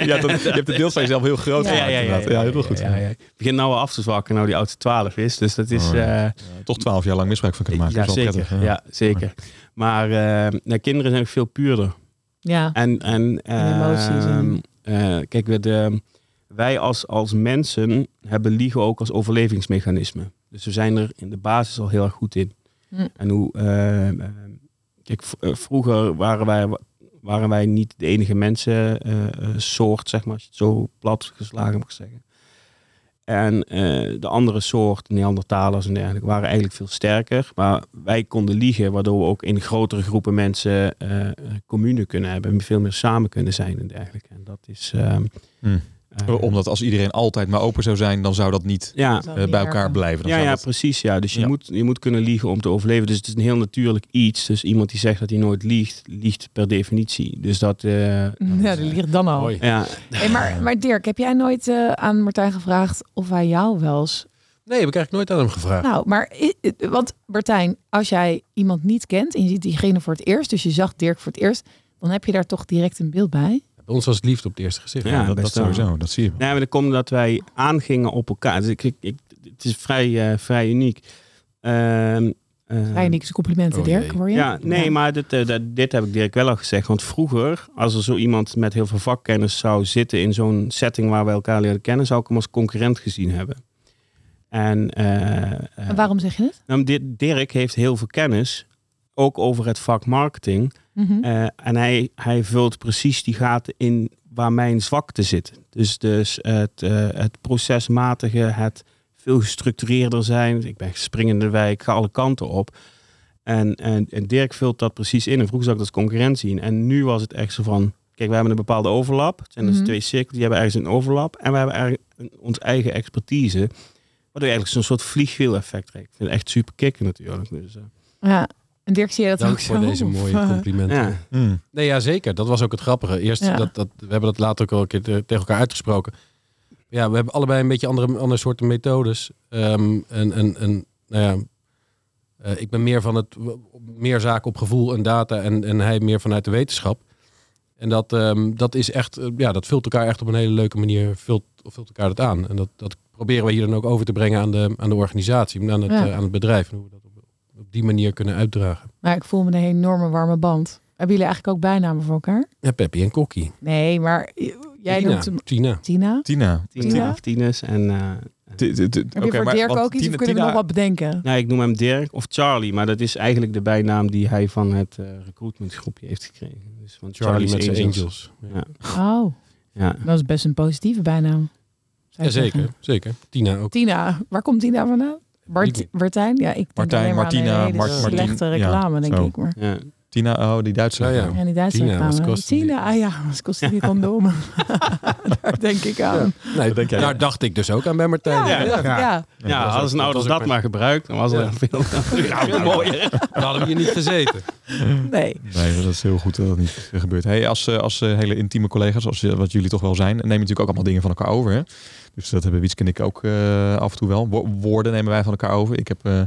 ja, dat, je hebt de deels van jezelf heel groot Ja, gemaakt. inderdaad. ja, heel goed. Ja, ja. Ik begin nou wel af te zwakken, nou die oudste 12 is. Dus dat is... Oh, ja. eh, Toch twaalf jaar lang misbruik van kunnen maken. ja, Dat is wel zeker. prettig, Ja, zeker. Maar eh, nou, kinderen zijn ook veel puurder. Ja, En, en, En emoties en- eh, kijk, we de, wij als, als mensen hebben liegen ook als overlevingsmechanisme. Dus we zijn er in de basis al heel erg goed in. Hm. En hoe, eh, eh, kijk, vroeger waren wij, waren wij niet de enige mensensoort, zeg maar, als je het zo plat geslagen mag zeggen. En eh, de andere soort, Neandertalers en dergelijke, waren eigenlijk veel sterker. Maar wij konden liegen, waardoor we ook in grotere groepen mensen eh, commune kunnen hebben. En veel meer samen kunnen zijn en dergelijke. En dat is... ehm, Hmm. Eh, Omdat als iedereen altijd maar open zou zijn, dan zou dat niet ja, eh, bij elkaar blijven. Dan ja, zou ja, dat- precies. Ja. Dus je, Ja. Moet, je moet kunnen liegen om te overleven. Dus het is een heel natuurlijk iets. Dus iemand die zegt dat hij nooit liegt, liegt per definitie. Dus dat... eh, Ja, die ligt dan al. Ja, Hey, maar, maar Dirk, heb jij nooit eh, aan Martijn gevraagd of hij jou wel eens... Nee, heb ik eigenlijk nooit aan hem gevraagd. Nou, maar... Want Martijn, als jij iemand niet kent en je ziet diegene voor het eerst... dus je zag Dirk voor het eerst... dan heb je daar toch direct een beeld bij. Ons was het liefde op het eerste gezicht. Ja, Ja, dat, dat sowieso. Dat zie je. wel. Nee, maar dat komt omdat wij aangingen op elkaar. Dus ik, ik, ik- het is vrij, eh, vrij uniek. Ehm, eh, Vrij unieke complimenten, oh Dirk, hoor je? Ja, nee, maar dit, eh, dat- dit heb ik Dirk wel al gezegd. Want vroeger, als er zo iemand met heel veel vakkennis zou zitten in zo'n setting waar we elkaar leren kennen, zou ik hem als concurrent gezien hebben. En, En waarom zeg je het? nou, Di- Dirk heeft heel veel kennis, ook over het vak marketing. Mhm. Eh, en hij, hij vult precies die gaten in waar mijn zwakte zit. Dus, dus het, eh, het procesmatige, het veel gestructureerder zijn. Ik ben springende wijk, ga alle kanten op. En, en, en Dirk vult dat precies in. En vroeger zag ik dat als concurrentie in. En nu was het echt zo van... Kijk, we hebben een bepaalde overlap. Het zijn dus Mhm. twee cirkels, die hebben ergens een overlap. En we hebben eigenlijk ons eigen expertise. Waardoor je eigenlijk zo'n soort vliegwiel-effect krijgt. Ik vind het echt super kicken natuurlijk. Dus, eh, Ja. En Dirk, zie je dat Dank ook voor zo? deze mooie eh, complimenten. ja. Hmm. Nee, ja, zeker. Dat was ook het grappige. Eerst, Ja. dat, dat, we hebben dat later ook al een keer te- tegen elkaar uitgesproken. Ja, we hebben allebei een beetje andere, andere soorten methodes. Ehm, en, en, en nou ja, eh, ik ben meer van het meer zaken op gevoel en data en, en hij meer vanuit de wetenschap. En dat, ehm, dat is echt, eh, ja, dat vult elkaar echt op een hele leuke manier, vult, vult elkaar dat aan. En dat, dat proberen we hier dan ook over te brengen aan de, aan de organisatie, aan het, Ja. aan het bedrijf. En hoe we dat op, die manier kunnen uitdragen. Maar ik voel me een enorme warme band. Hebben jullie eigenlijk ook bijnamen voor elkaar? Ja, Peppy en Kokkie. Nee, maar jij Tina. noemt hem Tina. Tina. Tina. Tina? Of Tines. En eh, t- Heb je voor maar- Dirk ook iets Tina- of kunnen we Tina- nog wat bedenken? Nou, ik noem hem Dirk of Charlie, maar dat is eigenlijk de bijnaam die hij van het eh recruitmentgroepje heeft gekregen. Dus van Charlie met zijn Angels. angels. Ja. Oh, ja. dat is best een positieve bijnaam. Ja, zeker, zeker. Tina ook. Tina, waar komt Tina vandaan? Bart. Martijn? Ja, ik denk Martijn, een Martina, hele Mart- Martien, slechte ja, reclame, denk zo. ik. Maar. Ja. Tina, oh, die Duitse. Ja, ja. Ja, die Duitse Tina, reclame. wat kost die? Tina, ah ja, wat kost die condomen? Daar denk ik aan. Nee, denk jij. daar dacht ik dus ook aan bij Martijn. Ja, Ja, ja, dat zijn dat ouders dat maar gebruikt, dan was Ja. er veel, veel mooier. Dan hadden we hier niet gezeten. Nee. Nee, dat is heel goed dat dat niet gebeurt. Hey, als, eh, als eh, hele intieme collega's, als, je- wat jullie toch wel zijn, nemen natuurlijk ook allemaal dingen van elkaar over. Hè? Dus dat hebben Wietske en ik ook eh, af en toe wel. Wo- woorden nemen wij van elkaar over. Ik heb eh,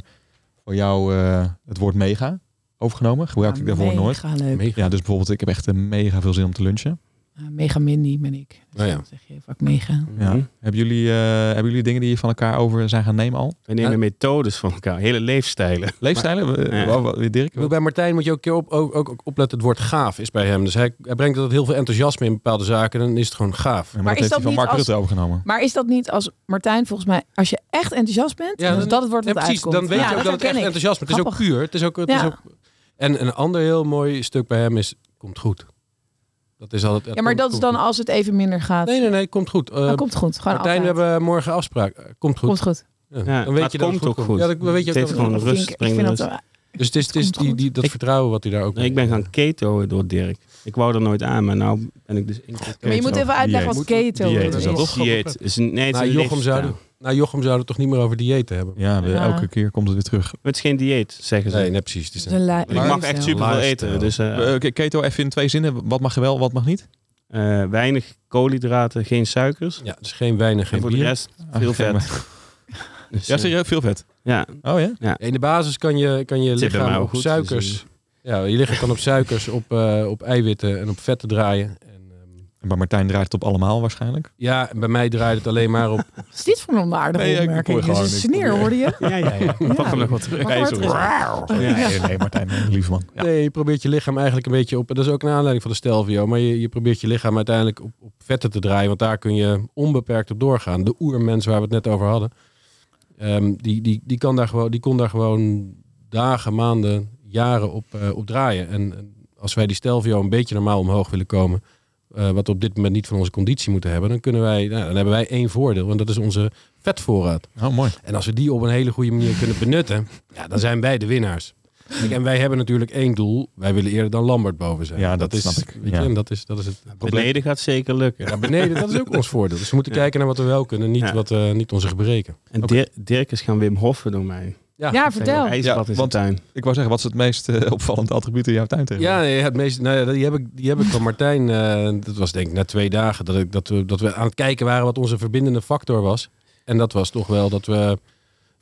voor jou eh, het woord mega overgenomen. Gebruik ik daarvoor nooit. Mega leuk. Mega. Ja, dus bijvoorbeeld, ik heb echt mega veel zin om te lunchen. Uh, mega Mindy ben ik. Dus Nou ja. dan zeg je vaak mega. Ja. Mhm. Hebben, jullie, eh, hebben jullie dingen die je van elkaar over zijn gaan nemen al? We nemen Ja. methodes van elkaar, hele leefstijlen. Leefstijlen? Ja. Wat- wat- Dirk? Bij Martijn moet je ook, een keer op, ook, ook, ook opletten. Het woord gaaf is bij hem. Dus hij, hij brengt altijd heel veel enthousiasme in bepaalde zaken. En dan is het gewoon gaaf. Ja, maar, Maar dat is heeft hij dat van niet Mark als- Rutte overgenomen. Maar is dat niet als Martijn, volgens mij, als je echt enthousiast bent, Ja, dan dat het woord wat precies. uitkomt. Dan weet Ja, je ook dat het echt ik. enthousiasme is. Het is ook puur. Het is ook, het is ook... En een ander heel mooi stuk bij hem is, komt goed. Dat is altijd... Ja, maar komt- dat is dan goed. als het even minder gaat. Nee, nee, nee, komt goed. Eh, Oh, komt goed. Gewoon Martijn, we hebben morgen afspraak. Eh, Komt goed. Komt goed. Ja, Ja, dan maar weet het je dat komt ook goed. Ja, dan weet je Het dat gewoon rust ik vind dat dus. Dus het is, het is die, die, dat Ik- vertrouwen wat hij daar ook Nee, ik ben gaan keto door Dirk. Ik wou er nooit aan, maar nou ben ik dus... Maar je moet even uitleggen wat keto is. is dat dieet. Nee, het is een Jochem leefstijl. Nou, Jochem zouden het toch niet meer over diëten hebben? Ja, we- Ja. elke keer komt het weer terug. Het is geen dieet, zeggen ze. Nee, nee precies. Het is een ik mag echt superveel Lifestyle. eten. Dus eh, Eh, oké, keto even in twee zinnen. Wat mag je wel, wat mag niet? eh, weinig koolhydraten, geen suikers. ja, dus geen wijn en En geen voor de rest veel Ah, vet. Dus, Ja, eh, serieus? Veel vet? Ja, Oh ja? In de basis kan je, kan je Het zit bij mij lichaam ook op goed, suikers... dus, ja, je lichaam kan op suikers, op, eh, op eiwitten en op vetten draaien. En, En bij Martijn draait het op allemaal waarschijnlijk. Ja, bij mij draait het alleen maar op... Wat is dit voor een aardige Nee, opmerking? Dit is sneer, hoorde je? Ja, ja, ja. Pak hem nog wat terug. Ja, nee, nee, Martijn, lieve man. Ja. Nee, je probeert je lichaam eigenlijk een beetje op... Dat is ook een aanleiding van de Stelvio. Maar je, je probeert je lichaam uiteindelijk op, op vetten te draaien. Want daar kun je onbeperkt op doorgaan. De oermens waar we het net over hadden. ehm, die, die, die, kan daar gewoon, die kon daar gewoon dagen, maanden, jaren op, eh, op draaien. En, en als wij die Stelvio een beetje normaal omhoog willen komen... eh, wat we op dit moment niet van onze conditie moeten hebben... dan, kunnen wij, nou, dan hebben wij één voordeel. Want dat is onze vetvoorraad. Oh, mooi. En als we die op een hele goede manier kunnen benutten, ja, dan zijn wij de winnaars. Kijk, en wij hebben natuurlijk één doel. Wij willen eerder dan Lambert boven zijn. Ja, dat is, snap ik. weet je, Ja. en dat is, dat is het probleem. Beneden gaat zeker lukken. Ja, beneden, dat is ook ons voordeel. Dus we moeten Ja. kijken naar wat we wel kunnen, niet, Ja. wat, eh, niet onze gebreken. En Dir- Dirk is gaan Wim Hoffen door mij. Ja, vertel. Ijsbad in zijn want- tuin. Ik wou zeggen, wat is het meest eh, opvallende attribuut in jouw tuin tegen? Ja, nee, het meest, nou ja, die, heb ik, die heb ik van Martijn. eh, dat was denk ik na twee dagen dat, ik, dat, we, dat we aan het kijken waren wat onze verbindende factor was. En dat was toch wel dat we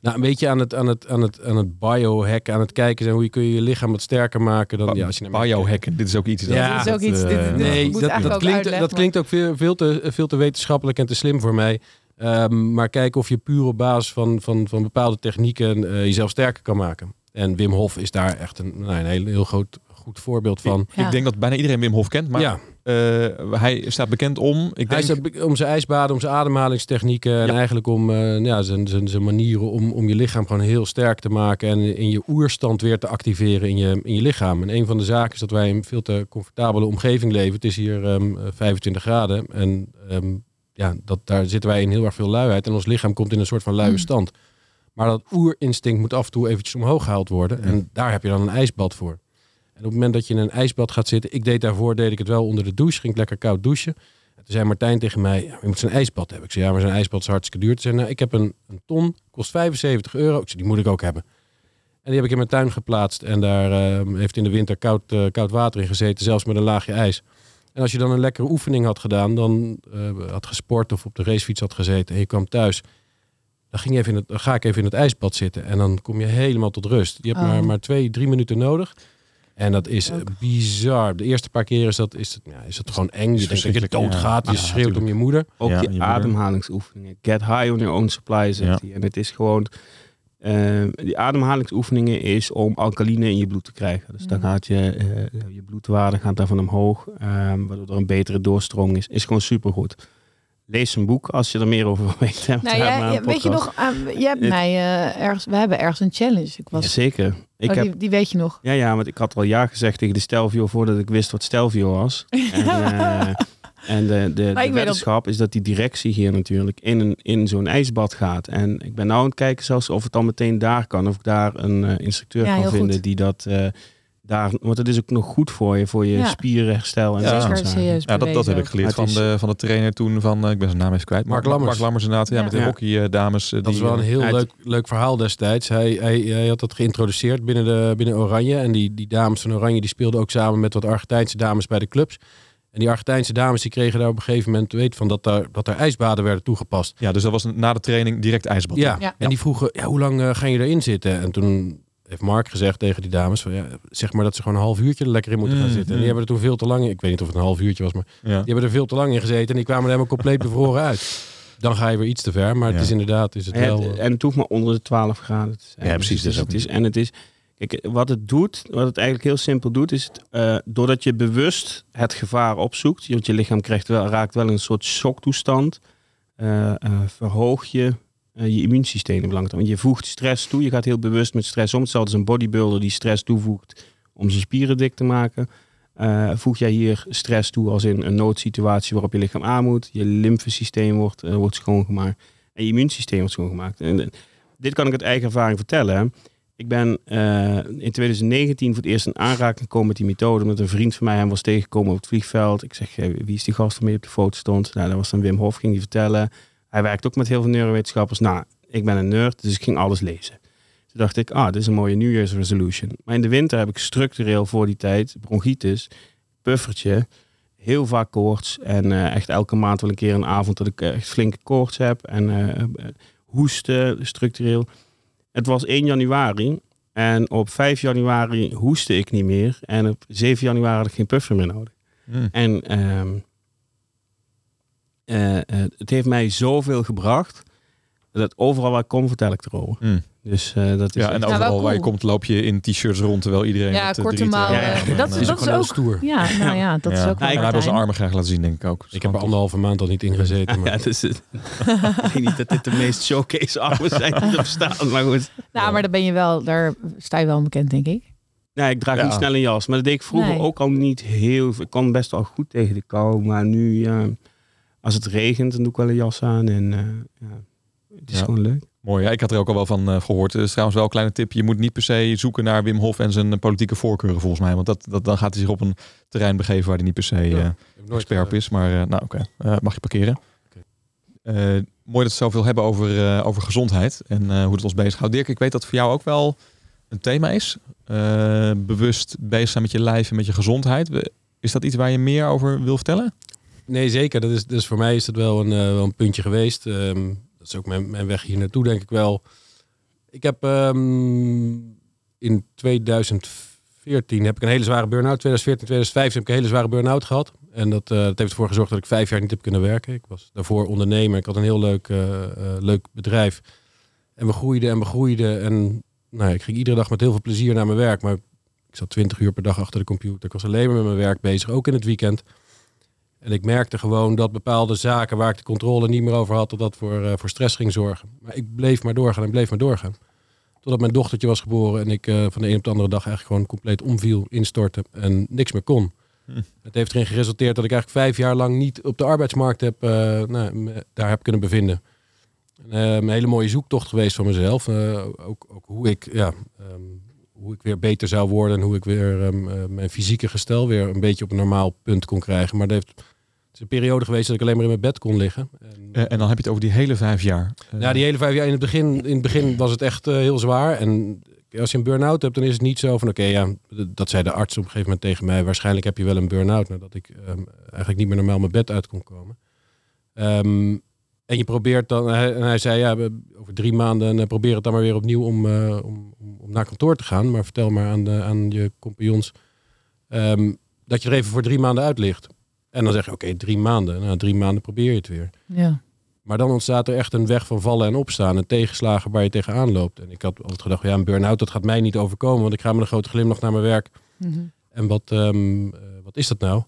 nou, een beetje aan het, aan het, aan het, aan het biohacken, aan het kijken zijn hoe je kun je je lichaam wat sterker maken. Dan, ja, als je. Biohacken, dit is ook iets. Ja, dit is ook dat, iets. eh, dit, Nee, dat, dat, klinkt, uitleggen, dat klinkt ook veel, veel, te, veel te wetenschappelijk en te slim voor mij. Ehm, maar kijken of je puur op basis van, van, van bepaalde technieken eh, jezelf sterker kan maken. En Wim Hof is daar echt een, nou, een heel, heel groot, goed voorbeeld van. Ja. Ik denk dat bijna iedereen Wim Hof kent, maar ja, eh, hij staat bekend om. Ik hij denk, is er om zijn ijsbaden, om zijn ademhalingstechnieken en eigenlijk om eh, ja, zijn, zijn, zijn manieren om, om je lichaam gewoon heel sterk te maken en in je oerstand weer te activeren in je, in je lichaam. En een van de zaken is dat wij in een veel te comfortabele omgeving leven. Het is hier ehm, eh, 25 graden en ehm, ja, dat, daar zitten wij in heel erg veel luiheid en ons lichaam komt in een soort van luie Mm. stand. Maar dat oerinstinct moet af en toe eventjes omhoog gehaald worden. En daar heb je dan een ijsbad voor. En op het moment dat je in een ijsbad gaat zitten, ik deed daarvoor deed ik het wel onder de douche, ging ik lekker koud douchen. En toen zei Martijn tegen mij, ja, je moet zo'n ijsbad hebben. Ik zei, ja, maar zo'n ijsbad is hartstikke duur. Toen zei nou, ik heb een, een ton, kost 75 euro. Ik zei, die moet ik ook hebben. En die heb ik in mijn tuin geplaatst. En daar eh, heeft in de winter koud, eh, koud water in gezeten, zelfs met een laagje ijs. En als je dan een lekkere oefening had gedaan, dan eh, had gesport of op de racefiets had gezeten en je kwam thuis, dan, ging je even in het, dan ga ik even in het ijsbad zitten en dan kom je helemaal tot rust. Je hebt Oh. maar, maar twee, drie minuten nodig. En dat is Ook. bizar. De eerste paar keer is dat, is het, ja, is het gewoon eng. Je denkt dat je doodgaat. ja. Je Ja, schreeuwt om je moeder. Ook Ja, die je ademhalingsoefeningen. Get high on your own supply, zegt Ja. hij. En het is gewoon... eh, die ademhalingsoefeningen is om alkaline in je bloed te krijgen. Dus dan Mhm. gaat je, eh, je bloedwaarde gaat daarvan omhoog. ehm, waardoor er een betere doorstroming is. Is gewoon supergoed. Lees een boek als je er meer over wil weten. Nou, ja, ja, weet je nog, ah, jij hebt mij eh, ergens, we hebben ergens een challenge. Ik was, Zeker. Ik oh, heb, die, die weet je nog. ja, ja, want ik had al ja gezegd tegen de Stelvio voordat ik wist wat Stelvio was. En, en de, de, de weet dat- wetenschap is dat die directie hier natuurlijk in, een, in zo'n ijsbad gaat. En ik ben nou aan het kijken zelfs of het dan meteen daar kan. Of ik daar een eh, instructeur Ja, kan vinden goed. die dat eh, daar... Want het is ook nog goed voor je, voor je Ja. spierenherstel. En Ja. ja, dat, dat heb ik geleerd van is- de, van de trainer toen van, eh, ik ben zijn naam even kwijt. Mark Lammers. Mark Lammers inderdaad, ja, Ja. met de Ja. hockeydames. eh, Dat is die, wel een heel uit- leuk, leuk verhaal destijds. Hij, hij, hij had dat geïntroduceerd binnen, de, binnen Oranje. En die, die dames van Oranje die speelden ook samen met wat Argentijnse dames bij de clubs. En die Argentijnse dames die kregen daar op een gegeven moment weten van dat daar, dat er ijsbaden werden toegepast. Ja, dus dat was na de training direct ijsbad. Ja, Ja. en die vroegen, ja, hoe lang eh, gaan je erin zitten? En toen heeft Mark gezegd tegen die dames, van, ja, zeg maar dat ze gewoon een half uurtje er lekker in moeten gaan Mm, zitten. En die hebben er toen veel te lang in, ik weet niet of het een half uurtje was, maar Ja. die hebben er veel te lang in gezeten. En die kwamen er helemaal compleet bevroren uit. Dan ga je weer iets te ver, maar het Ja. is inderdaad, is het En wel... en het hoeft maar onder de 12 graden te zijn. Ja, precies, Dus dat het is is, en het is, wat het doet, wat het eigenlijk heel simpel doet, is het, eh, doordat je bewust het gevaar opzoekt, want je lichaam krijgt wel, raakt wel in een soort shocktoestand, eh, verhoog je je immuunsysteem belangrijk. Want je voegt stress toe, je gaat heel bewust met stress om. Hetzelfde als een bodybuilder die stress toevoegt om zijn spieren dik te maken. Voeg jij hier stress toe als in een noodsituatie waarop je lichaam aan moet. Je lymfesysteem wordt, wordt schoongemaakt. En je immuunsysteem wordt schoongemaakt. Dit kan ik uit eigen ervaring vertellen. Ik ben eh, in 2019 voor het eerst in aanraking gekomen met die methode. Met een vriend van mij hem was tegengekomen op het vliegveld. Ik zeg, wie is die gast waarmee op de foto stond? Nou, dat was dan Wim Hof, ging die vertellen. Hij werkt ook met heel veel neurowetenschappers. Nou, ik ben een nerd, dus ik ging alles lezen. Toen dacht ik, ah, dit is een mooie New Year's resolution. Maar in de winter heb ik structureel voor die tijd bronchitis, puffertje, heel vaak koorts. En eh, echt elke maand wel een keer een avond dat ik echt flinke koorts heb. En eh, hoesten structureel. Het was 1 januari. En op 5 januari hoestte ik niet meer. En op 7 januari had ik geen puffer meer nodig. Mm. En eh, eh, het heeft mij zoveel gebracht. Dat overal waar ik kom, vertel ik erover. Mm. Dus eh, dat is Ja, en wel overal waar je cool. komt loop je in t-shirts rond terwijl iedereen Ja, korte mouwen. Ja, dat, is- dat is ook... stoer. Ja, nou ja, dat is ja. ook hij wil zijn armen graag laten zien, denk ik ook. Ik heb er anderhalve maand al niet ingezeten. Maar Ja, dus, het- ik denk niet dat dit de meest showcase armen zijn die er bestaan. Maar goed. Nou, maar daar ben je wel, daar sta je wel bekend, denk ik. Nee, ik draag Ja. niet snel een jas. Maar dat deed ik vroeger Nee. ook al niet heel veel. Ik kon best wel goed tegen de kou. Maar nu, als het regent, dan doe ik wel een jas aan. En eh, ja, het is Ja. gewoon leuk. Mooi, ja, ik had er ook al wel van eh, gehoord. Is trouwens wel een kleine tip. Je moet niet per se zoeken naar Wim Hof en zijn eh, politieke voorkeuren volgens mij. Want dat, dat, dan gaat hij zich op een terrein begeven waar hij niet per se nooit, expert op is. Maar nou oké, mag je parkeren. Mooi dat we zoveel hebben over, over gezondheid en hoe het ons bezighoudt. Dirk, ik weet dat voor jou ook wel een thema is. Bewust bezig zijn met je lijf en met je gezondheid. Is dat iets waar je meer over wil vertellen? Nee, zeker. Dat is, dus voor mij is dat wel een, wel een puntje geweest. Ehm, dat is ook mijn, weg hier naartoe, denk ik wel. Ik heb ehm, in 2014 heb ik een hele zware burn-out. 2014, 2015 heb ik een hele zware burn-out gehad. En dat, eh, dat heeft ervoor gezorgd dat ik vijf jaar niet heb kunnen werken. Ik was daarvoor ondernemer. Ik had een heel leuk, eh, eh, leuk bedrijf. En we groeiden en we groeiden. En nou, ik ging iedere dag met heel veel plezier naar mijn werk. Maar ik zat 20 uur per dag achter de computer. Ik was alleen maar met mijn werk bezig, ook in het weekend. En ik merkte gewoon dat bepaalde zaken waar ik de controle niet meer over had, dat dat voor, eh, voor stress ging zorgen. Maar ik bleef maar doorgaan en bleef maar doorgaan. Totdat mijn dochtertje was geboren en ik eh, van de een op de andere dag eigenlijk gewoon compleet omviel, instortte en niks meer kon. Hm. Het heeft erin geresulteerd dat ik eigenlijk vijf jaar lang niet op de arbeidsmarkt heb, eh, nou, daar heb kunnen bevinden. Een hele mooie zoektocht geweest van mezelf. Ook, ook hoe ik ja, ehm, hoe ik weer beter zou worden en hoe ik weer ehm, eh, mijn fysieke gestel weer een beetje op een normaal punt kon krijgen. Maar dat heeft, is een periode geweest dat ik alleen maar in mijn bed kon liggen. En, Eh, en dan heb je het over die hele vijf jaar. Eh, ja, die hele vijf jaar in het begin, in het begin was het echt eh, heel zwaar. En als je een burn-out hebt, dan is het niet zo van oké, ja, dat zei de arts op een gegeven moment tegen mij. Waarschijnlijk heb je wel een burn-out, nadat ik ehm, eigenlijk niet meer normaal mijn bed uit kon komen. Ehm, en je probeert dan, hij, en hij zei ja, over drie maanden probeer het dan maar weer opnieuw om, om, om, om naar kantoor te gaan. Maar vertel maar aan, de, aan je compagnons ehm, dat je er even voor drie maanden uit ligt. En dan zeg je oké, drie maanden. Nou, drie maanden probeer je het weer. Ja. Maar dan ontstaat er echt een weg van vallen en opstaan. En tegenslagen waar je tegenaan loopt. En ik had altijd gedacht, ja, een burn-out, dat gaat mij niet overkomen. Want ik ga met een grote glimlach naar mijn werk. Mhm. En wat, ehm, eh, wat is dat nou?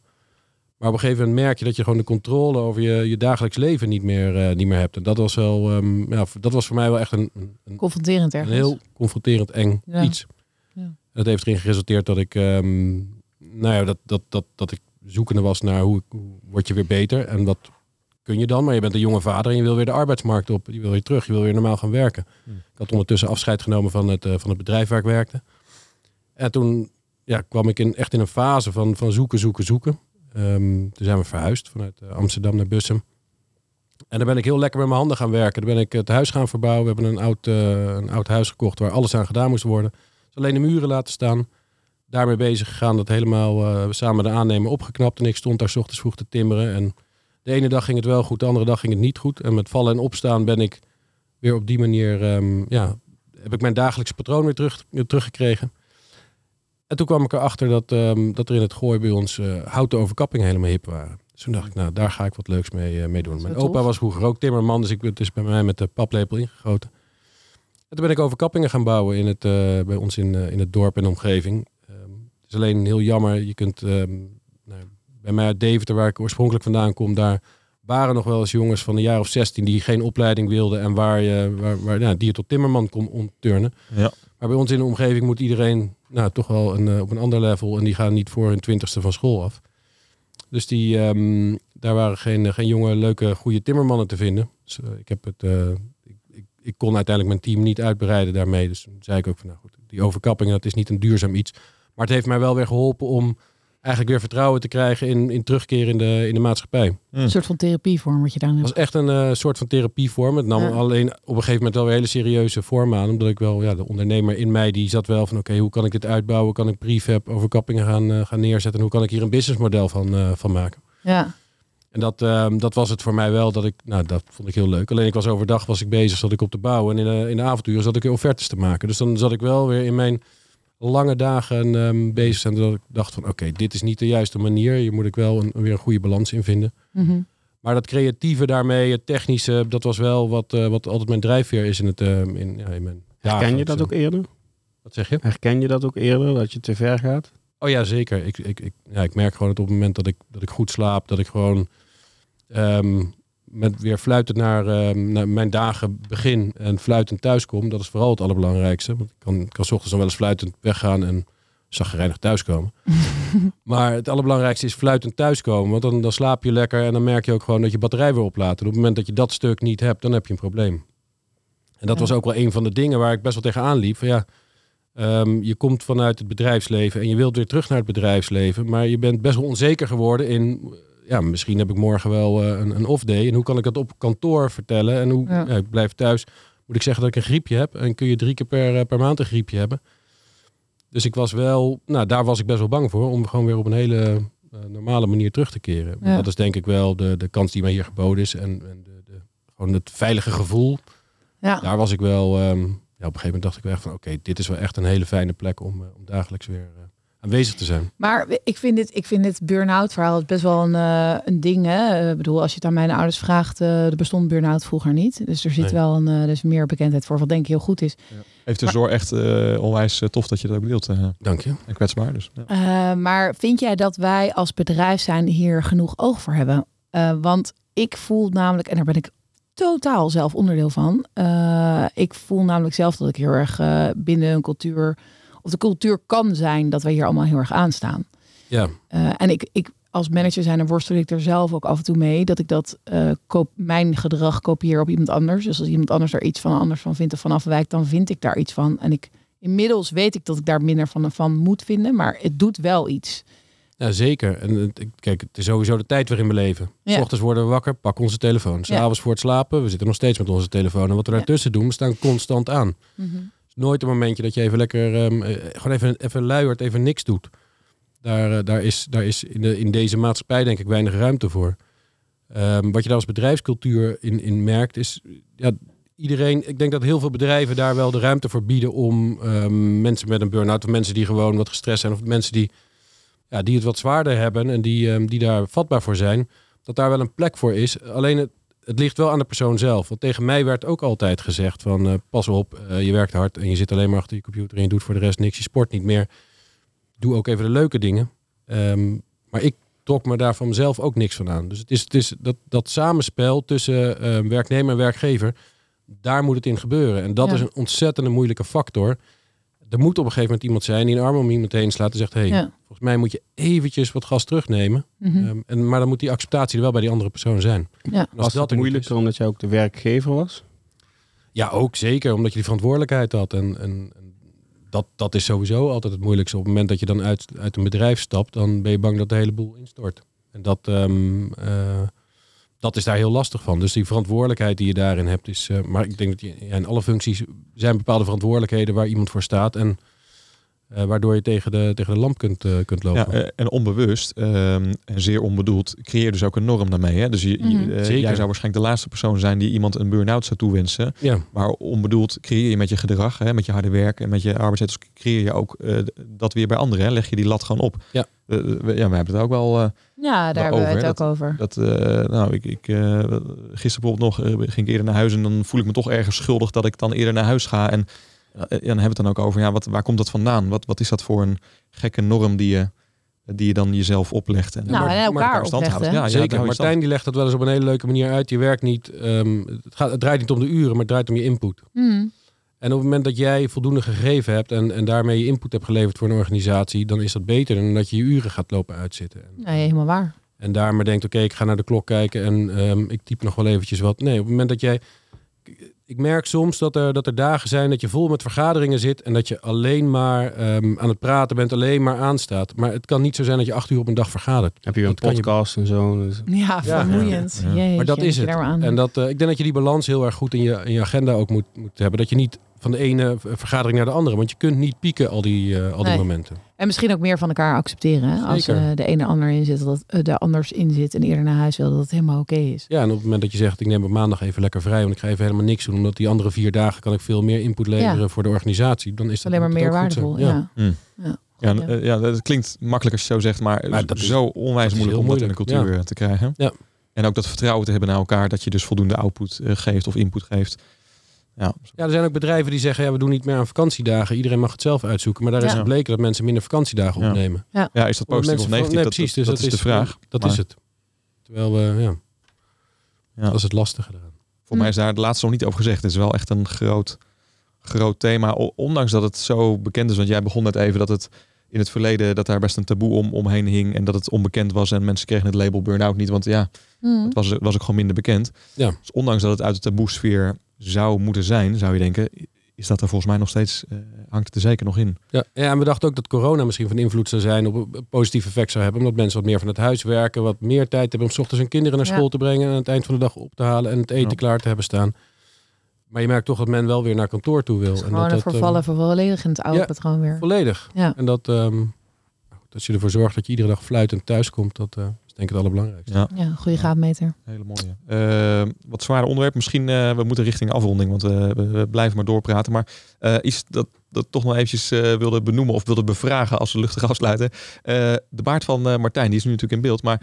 Maar op een gegeven moment merk je dat je gewoon de controle over je, je dagelijks leven niet meer, eh, niet meer hebt. En dat was, wel, ehm, ja, dat was voor mij wel echt een, een, een Confronterend een ergens. heel confronterend eng Ja. iets. Ja. Dat heeft erin geresulteerd dat ik, ehm, nou ja, dat, dat, dat, dat ik zoekende was naar hoe, hoe word je weer beter en wat kun je dan. Maar je bent een jonge vader en je wil weer de arbeidsmarkt op. Je wil weer terug, je wil weer normaal gaan werken. Hmm. Ik had ondertussen afscheid genomen van het, eh, van het bedrijf waar ik werkte. En toen ja, kwam ik in, echt in een fase van, van zoeken, zoeken, zoeken. Ehm, toen zijn we verhuisd vanuit eh, Amsterdam naar Bussum. En daar ben ik heel lekker met mijn handen gaan werken. Daar ben ik het huis gaan verbouwen. We hebben een oud, eh, een oud huis gekocht waar alles aan gedaan moest worden. Dus alleen de muren laten staan. Daarmee bezig gegaan. Dat helemaal eh, samen de aannemer opgeknapt. En ik stond daar 's ochtends vroeg te timmeren. En de ene dag ging het wel goed, de andere dag ging het niet goed. En met vallen en opstaan ben ik weer op die manier... ehm, ja, heb ik mijn dagelijkse patroon weer, terug, weer teruggekregen. En toen kwam ik erachter dat, ehm, dat er in het gooi bij ons eh, houten overkappingen helemaal hip waren. Dus toen dacht ik, nou, daar ga ik wat leuks mee, eh, mee doen. Mijn opa tof. was vroeger ook timmerman, dus ik, het is bij mij met de paplepel ingegoten. En toen ben ik overkappingen gaan bouwen in het, bij ons in, in het dorp en omgeving. Is alleen heel jammer, je kunt ehm, nou, bij mij uit Deventer, waar ik oorspronkelijk vandaan kom, daar waren nog wel eens jongens van een jaar of 16 die geen opleiding wilden en waar je, waar, waar, nou, die je tot timmerman kon omturnen. Ja. Maar bij ons in de omgeving moet iedereen nou, toch wel een, eh, op een ander level en die gaan niet voor hun twintigste van school af. Dus die, ehm, daar waren geen, geen jonge, leuke, goede timmermannen te vinden. Dus, eh, ik, heb het, eh, ik, ik, ik kon uiteindelijk mijn team niet uitbreiden daarmee. Dus toen zei ik ook van, nou goed, die overkappingen, dat is niet een duurzaam iets. Maar het heeft mij wel weer geholpen om eigenlijk weer vertrouwen te krijgen in, in terugkeer in de, in de maatschappij. Een soort van therapievorm wat je Het hebt. was echt een eh, soort van therapievorm. Het nam Ja. alleen op een gegeven moment wel weer hele serieuze vorm aan. Omdat ik wel, ja, de ondernemer in mij, die zat wel van... oké, hoe kan ik dit uitbouwen? Kan ik prefab overkappingen gaan, eh, gaan neerzetten? En hoe kan ik hier een businessmodel van, eh, van maken? Ja. En dat, ehm, dat was het voor mij wel. Dat ik, nou, dat vond ik heel leuk. Alleen ik was overdag was ik bezig, zat ik op de bouw. En in de, in de avonturen zat ik offertes te maken. Dus dan zat ik wel weer in mijn lange dagen ehm, bezig zijn. Dat ik dacht van, oké, dit is niet de juiste manier. Hier moet ik wel een, weer een goede balans in vinden. Mhm. Maar dat creatieve daarmee, het technische, dat was wel wat, eh, wat altijd mijn drijfveer is in, het, eh, in, ja, in mijn Herken je dat ook eerder? Wat zeg je? Herken je dat ook eerder, dat je te ver gaat? Oh ja, zeker. Ik, ik, ik, ja, ik merk gewoon dat op het moment dat ik, dat ik goed slaap, dat ik gewoon ehm, met weer fluitend naar, ehm, naar mijn dagen begin en fluitend thuiskom. Dat is vooral het allerbelangrijkste. Want ik kan, kan 's ochtends dan wel eens fluitend weggaan en zaggerijnig thuiskomen. maar het allerbelangrijkste is fluitend thuiskomen. Want dan, dan slaap je lekker en dan merk je ook gewoon dat je batterij weer oplaadt. En op het moment dat je dat stuk niet hebt, dan heb je een probleem. En dat Ja. was ook wel een van de dingen waar ik best wel tegenaan liep. Van ja, Ehm, je komt vanuit het bedrijfsleven en je wilt weer terug naar het bedrijfsleven, maar je bent best wel onzeker geworden in, ja, misschien heb ik morgen wel eh, een, een off-day en hoe kan ik dat op kantoor vertellen en hoe, Ja. ja. ik blijf thuis, moet ik zeggen dat ik een griepje heb en kun je drie keer per, eh, per maand een griepje hebben. Dus ik was wel, nou daar was ik best wel bang voor, om gewoon weer op een hele eh, normale manier terug te keren. Ja. Dat is denk ik wel de, de kans die mij hier geboden is en, en de, de, gewoon het veilige gevoel Ja. daar was ik wel. ehm, ja, op een gegeven moment dacht ik wel echt van oké, dit is wel echt een hele fijne plek om, om dagelijks weer aanwezig te zijn. Maar ik vind dit, ik vind dit burn-out verhaal best wel een, eh, een ding. Hè? Eh, Ik bedoel, als je het aan mijn ouders vraagt, eh, er bestond burn-out vroeger niet. Dus er zit Nee. wel een, is meer bekendheid voor, wat denk ik heel goed is. Heeft de Maar- zorg echt eh, onwijs tof dat je dat ook deelt. eh, Dank je. en kwetsbaar. Dus, ja. Eh, maar vind jij dat wij als bedrijf zijn hier genoeg oog voor hebben? Eh, want ik voel namelijk, en daar ben ik totaal zelf onderdeel van. eh, ik voel namelijk zelf dat ik heel erg binnen een cultuur, of de cultuur kan zijn dat wij hier allemaal heel erg aanstaan. Ja, Eh, en ik, ik als manager zijn en worstel ik er zelf ook af en toe mee dat ik dat eh, koop, mijn gedrag kopieer op iemand anders. Dus als iemand anders daar iets van anders van vindt of van afwijkt, dan vind ik daar iets van. En ik inmiddels weet ik dat ik daar minder van, van moet vinden, maar het doet wel iets. ja zeker. En kijk, het is sowieso de tijd waarin we leven. S Ja. ochtends worden we wakker, pakken onze telefoon. Ja. S'avonds voor het slapen, we zitten nog steeds met onze telefoon. En wat we Ja. daartussen doen, we staan constant aan. Is nooit een momentje dat je even lekker, ehm, eh, gewoon even, even luiert, even niks doet. Daar, eh, daar is, daar is in, de, in deze maatschappij denk ik weinig ruimte voor. Ehm, wat je daar als bedrijfscultuur in, in merkt is, ja, iedereen, ik denk dat heel veel bedrijven daar wel de ruimte voor bieden om ehm, mensen met een burn-out of mensen die gewoon wat gestrest zijn of mensen die, ja, die het wat zwaarder hebben en die, die daar vatbaar voor zijn, dat daar wel een plek voor is. Alleen het, het ligt wel aan de persoon zelf. Want tegen mij werd ook altijd gezegd van eh, pas op, eh, je werkt hard en je zit alleen maar achter je computer en je doet voor de rest niks, je sport niet meer. Doe ook even de leuke dingen. Ehm, maar ik trok me daar van mezelf ook niks van aan. Dus het is, het is dat, dat samenspel tussen eh, werknemer en werkgever, daar moet het in gebeuren. En dat Ja. is een ontzettende moeilijke factor. Er moet op een gegeven moment iemand zijn die een arm om iemand heen slaat en zegt: hey, Ja. volgens mij moet je eventjes wat gas terugnemen. Mhm. Ehm, en, maar dan moet die acceptatie er wel bij die andere persoon zijn. Ja. Was dat er moeilijker is- omdat jij ook de werkgever was? ja, ook zeker, omdat je die verantwoordelijkheid had. En, en, en dat, dat is sowieso altijd het moeilijkste. Op het moment dat je dan uit, uit een bedrijf stapt, dan ben je bang dat de hele boel instort. En dat, ehm, eh, dat is daar heel lastig van. Dus die verantwoordelijkheid die je daarin hebt is... eh, maar ik denk dat je, ja, in alle functies zijn bepaalde verantwoordelijkheden waar iemand voor staat. En eh, waardoor je tegen de, tegen de lamp kunt, eh, kunt lopen. Ja, en onbewust ehm, en zeer onbedoeld creëer je dus ook een norm daarmee. Hè? Dus je, Mhm. jij zou waarschijnlijk de laatste persoon zijn die iemand een burn-out zou toewensen. ja. Maar onbedoeld creëer je met je gedrag, hè, met je harde werk en met je arbeidsethos, creëer je ook dat weer bij anderen. Hè? Leg je die lat gewoon op. Ja. We, ja, we hebben het ook wel. Ja, daar hebben we het ook over. dat, eh, nou, ik, ik, eh, gisteren bijvoorbeeld nog eh, ging ik eerder naar huis en dan voel ik me toch ergens schuldig dat ik dan eerder naar huis ga. En, en dan hebben we het dan ook over, ja, wat, waar komt dat vandaan? Wat, wat is dat voor een gekke norm die je, die je dan jezelf oplegt? En, Nou, en elkaar elkaar stand opleggen. houden. Ja, ja, Zeker. Martijn die legt dat wel eens op een hele leuke manier uit. Je werkt niet, ehm, het, gaat, het draait niet om de uren, maar het draait om je input. Mhm. En op het moment dat jij voldoende gegeven hebt en, en daarmee je input hebt geleverd voor een organisatie, dan is dat beter dan dat je je uren gaat lopen uitzitten. En, Nee, helemaal waar. en daar maar denkt, oké, ik ga naar de klok kijken en ehm, ik typ nog wel eventjes wat. Nee, op het moment dat jij... Ik merk soms dat er, dat er dagen zijn dat je vol met vergaderingen zit en dat je alleen maar ehm, aan het praten bent, alleen maar aanstaat. Maar het kan niet zo zijn dat je acht uur op een dag vergadert. Heb je weer een Dat kan je- podcast en zo? Dus- Ja, vermoeiend. ja. Jeetje, Maar dat is het. En dat, eh, ik denk dat je die balans heel erg goed in je, in je agenda ook moet, moet hebben. Dat je niet van de ene vergadering naar de andere. Want je kunt niet pieken al die, eh, al die Nee. momenten. En misschien ook meer van elkaar accepteren. Hè? Als eh, de ene ander in zit, dat eh, de anders in zit en eerder naar huis wil, dat het helemaal oké is. Ja, en op het moment dat je zegt, ik neem op maandag even lekker vrij. Want ik ga even helemaal niks doen. Omdat die andere vier dagen kan ik veel meer input leveren voor de organisatie. Dan is dat Alleen maar meer waardevol. zijn. Ja. Mm. Ja. Ja, ja, dat klinkt makkelijk als je het zo zegt, maar, Maar dat is- zo onwijs moeilijk om dat in de cultuur te krijgen. En ook dat vertrouwen te hebben naar elkaar, dat je dus voldoende output geeft of input geeft. Ja, Ja, er zijn ook bedrijven die zeggen, ja, we doen niet meer aan vakantiedagen. Iedereen mag het zelf uitzoeken. Maar daar is Ja. gebleken dat mensen minder vakantiedagen Ja. opnemen. ja is dat positief of negatief? Nee, precies. dat, Dus dat is de vraag. Dat Maar, is het. Terwijl we, ja, Ja. dat is het lastige eraan. Voor mij is daar het laatste nog niet over gezegd. Het is wel echt een groot, groot thema. O- Ondanks dat het zo bekend is. Want jij begon net even dat het in het verleden... dat daar best een taboe om, omheen hing. En dat het onbekend was. En mensen kregen het label burn-out niet. Want ja, Hmm. het was, was ook gewoon minder bekend. Ja. Dus ondanks dat het uit de taboesfeer zou moeten zijn... zou je denken, is dat er volgens mij nog steeds... eh, hangt het er zeker nog in. Ja, ja, en we dachten ook dat corona misschien van invloed zou zijn op een positief effect zou hebben. Omdat mensen wat meer van het huis werken, wat meer tijd hebben om 's ochtends hun kinderen naar Ja. school te brengen en aan het eind van de dag op te halen en het eten Ja. klaar te hebben staan. Maar je merkt toch dat men wel weer naar kantoor toe wil. Het is en gewoon dat een dat, vervallen, ehm, volledig in het oude ja. patroon weer. volledig. Ja. En dat, ehm, dat je ervoor zorgt dat je iedere dag fluitend thuis komt, dat eh, is denk ik het allerbelangrijkste. Ja, Ja, goede graadmeter. hele mooie. Eh, wat zware onderwerp. Misschien uh, we moeten richting afronding, want uh, we, we, blijven maar doorpraten. Maar uh, iets dat, dat toch nog eventjes uh, wilde benoemen of wilde bevragen als we luchtig afsluiten. Uh, de baard van Martijn, die is nu natuurlijk in beeld. Maar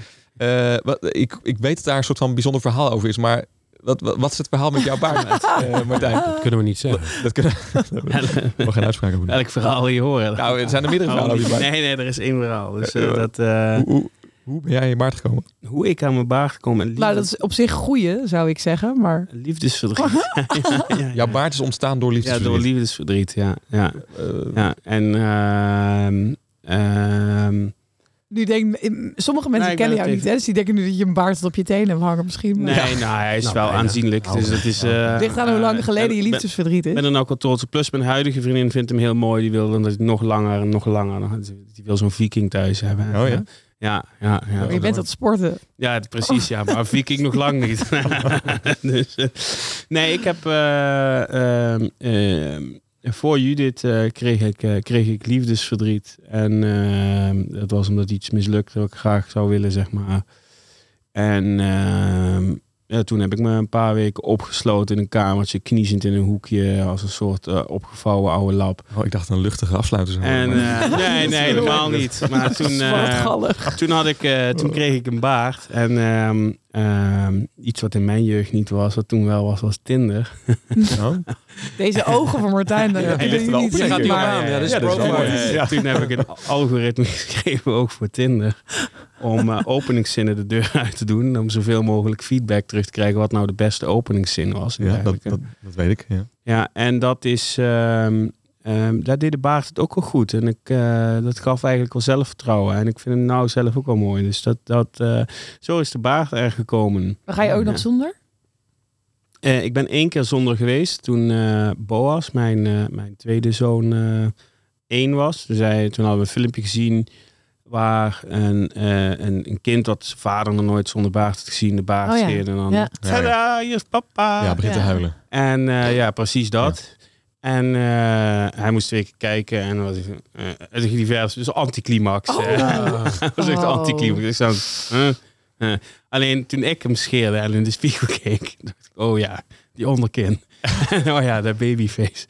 wat, ik, ik weet dat daar een soort van bijzonder verhaal over is. Maar wat, wat, wat is het verhaal met jouw baard, Martijn? Dat kunnen we niet zeggen. Dat kunnen we hebben geen uitspraak over. Elk verhaal wil je horen. Nou, er zijn er meerdere verhalen over je baard. Nee, nee, er is één verhaal. Dus, uh, dat, uh, hoe, hoe, hoe ben jij in je baard gekomen? Hoe ik aan mijn baard gekomen liefde... Nou, dat is op zich goeie, zou ik zeggen. Maar... Liefdesverdriet. ja, ja, ja, Jouw baard is ontstaan door liefdesverdriet? Ja, door liefdesverdriet, ja. Ja, uh, ja. en... Uh, nu denk sommige mensen nee, kennen jou niet, hè? Dus die denken nu dat je een baard op je tenen hebt hangen misschien. Maar... Nee, nou, hij is nou, wel bijna. aanzienlijk. Nou, dus het is. Uh, ligt aan hoe lang geleden je liefdesverdriet is. Ik ben er ook wel trots. Plus mijn huidige vriendin vindt hem heel mooi. Die wil dan dat hij nog langer en nog langer. Die wil zo'n viking thuis hebben. Oh ja. Ja, ja, ja. Maar je bent aan het sporten. Ja, precies. Ja, maar viking nog lang niet. dus, uh, nee, ik heb. Uh, voor Judith uh, kreeg, ik, uh, kreeg ik liefdesverdriet. En uh, dat was omdat iets mislukte wat ik graag zou willen, zeg maar. En ehm, ja, toen heb ik me een paar weken opgesloten in een kamertje, kniezend in een hoekje, als een soort uh, opgevouwen oude lap. Oh, ik dacht een luchtige afsluiter. En, nee, nee, helemaal niet. Maar toen, toen, had ik, toen kreeg ik een baard. En ehm, ehm, iets wat in mijn jeugd niet was, wat toen wel was, was Tinder. Oh. Deze ogen van Martijn, dat ja, ja, je niet gaat die aan. Ja, dat is ja, dat is ja. Toen heb ik een algoritme geschreven, ook voor Tinder. Om uh, openingszinnen de deur uit te doen. Om zoveel mogelijk feedback terug te krijgen wat nou de beste openingszin was. Ja, dat, dat, dat, weet ik. Ja, ja en dat is... Um, um, daar deed de baard het ook wel goed. En ik, uh, dat gaf eigenlijk wel zelfvertrouwen. En ik vind hem nou zelf ook wel mooi. Dus dat, dat, uh, zo is de baard er gekomen. Maar ga je ook nog zonder? Uh, ik ben één keer zonder geweest toen uh, Boas, mijn, uh, mijn tweede zoon, één was. Dus hij, toen hadden we een filmpje gezien waar een, een, een, kind dat zijn vader nog nooit zonder baard had gezien, de baard oh, ja. scheerde. En dan, ja. tada, hier is papa. Ja, begint ja. te huilen. En ja, precies dat. Ja. En hij moest twee keer kijken en dan was hij uh, divers, dus anticlimax. Oh. dat was echt Oh. anticlimax. Dus dan, uh, Alleen toen ik hem scheerde en in de spiegel keek, dacht ik, oh ja, die onderkin. oh ja, dat babyface.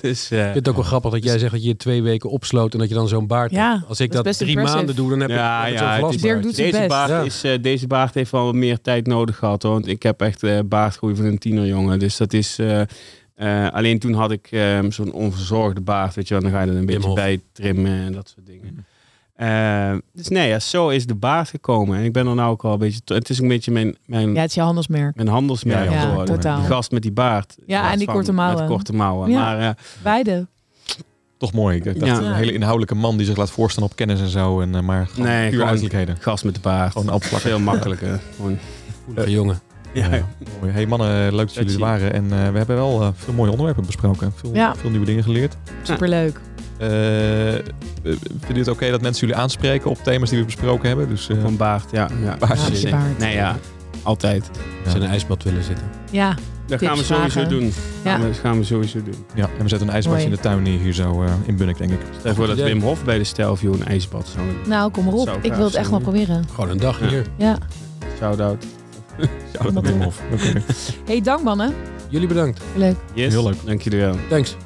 dus, uh, ik vind het ook wel grappig dat jij zegt dat je je twee weken opsloot en dat je dan zo'n baard ja, hebt. Als ik dat, dat drie impressive. maanden doe, dan heb ja, ik ja, zo'n doet deze, best. baard Ja. is, uh, deze baard heeft wel meer tijd nodig gehad. Hoor, want ik heb echt uh, baardgroei van een tienerjongen. Dus dat is... Uh, alleen toen had ik um, zo'n onverzorgde baard, weet je wel. Dan ga je er een beetje Hof. bij trimmen en dat soort dingen. Uh, dus nee, ja, zo is de baard gekomen. En ik ben er nou ook al een beetje... Het is een beetje mijn... mijn Ja, het is je handelsmerk. mijn handelsmerk Ja, totaal. De gast met die baard. Ja, en die van- korte mouwen. Met korte mouwen. Ja. Maar uh, Beide. Toch mooi. Ik dacht Ja. een hele inhoudelijke man die zich laat voorstaan op kennis en zo. En, uh, maar gewoon Nee, puur uiterlijkheden. gast met de baard. Gewoon. Veel makkelijker. Gewoon, jongen. Ja, Ja, mooi. Hey mannen, leuk dat jullie er waren. En uh, we hebben wel uh, veel mooie onderwerpen besproken. Veel, Ja. veel nieuwe dingen geleerd. Superleuk. Uh, Vinden jullie het oké dat mensen jullie aanspreken op thema's die we besproken hebben? Dus uh, Van baard, ja. ja. Baard. Ja, Nee, baard. Nee, ja. Altijd. Als ze in een ijsbad willen zitten. Ja, Dat gaan we sowieso vragen. doen. Ja. Gaan we- Dat gaan we sowieso doen. ja, en we zetten een ijsbadje Mooi. in de tuin hier, hier zo uh, in Bunnik, denk ik. Stel voor dat. Wim Hof bij de Stelvio een ijsbad zou doen. nou kom maar op. Ik wil het echt wel proberen. Gewoon een dag Ja. hier. Ja. Shout-out. Ja, dat. Oké. Hey, dank mannen. Jullie bedankt. Leuk. Yes. Heel leuk. Dank jullie wel. Thanks.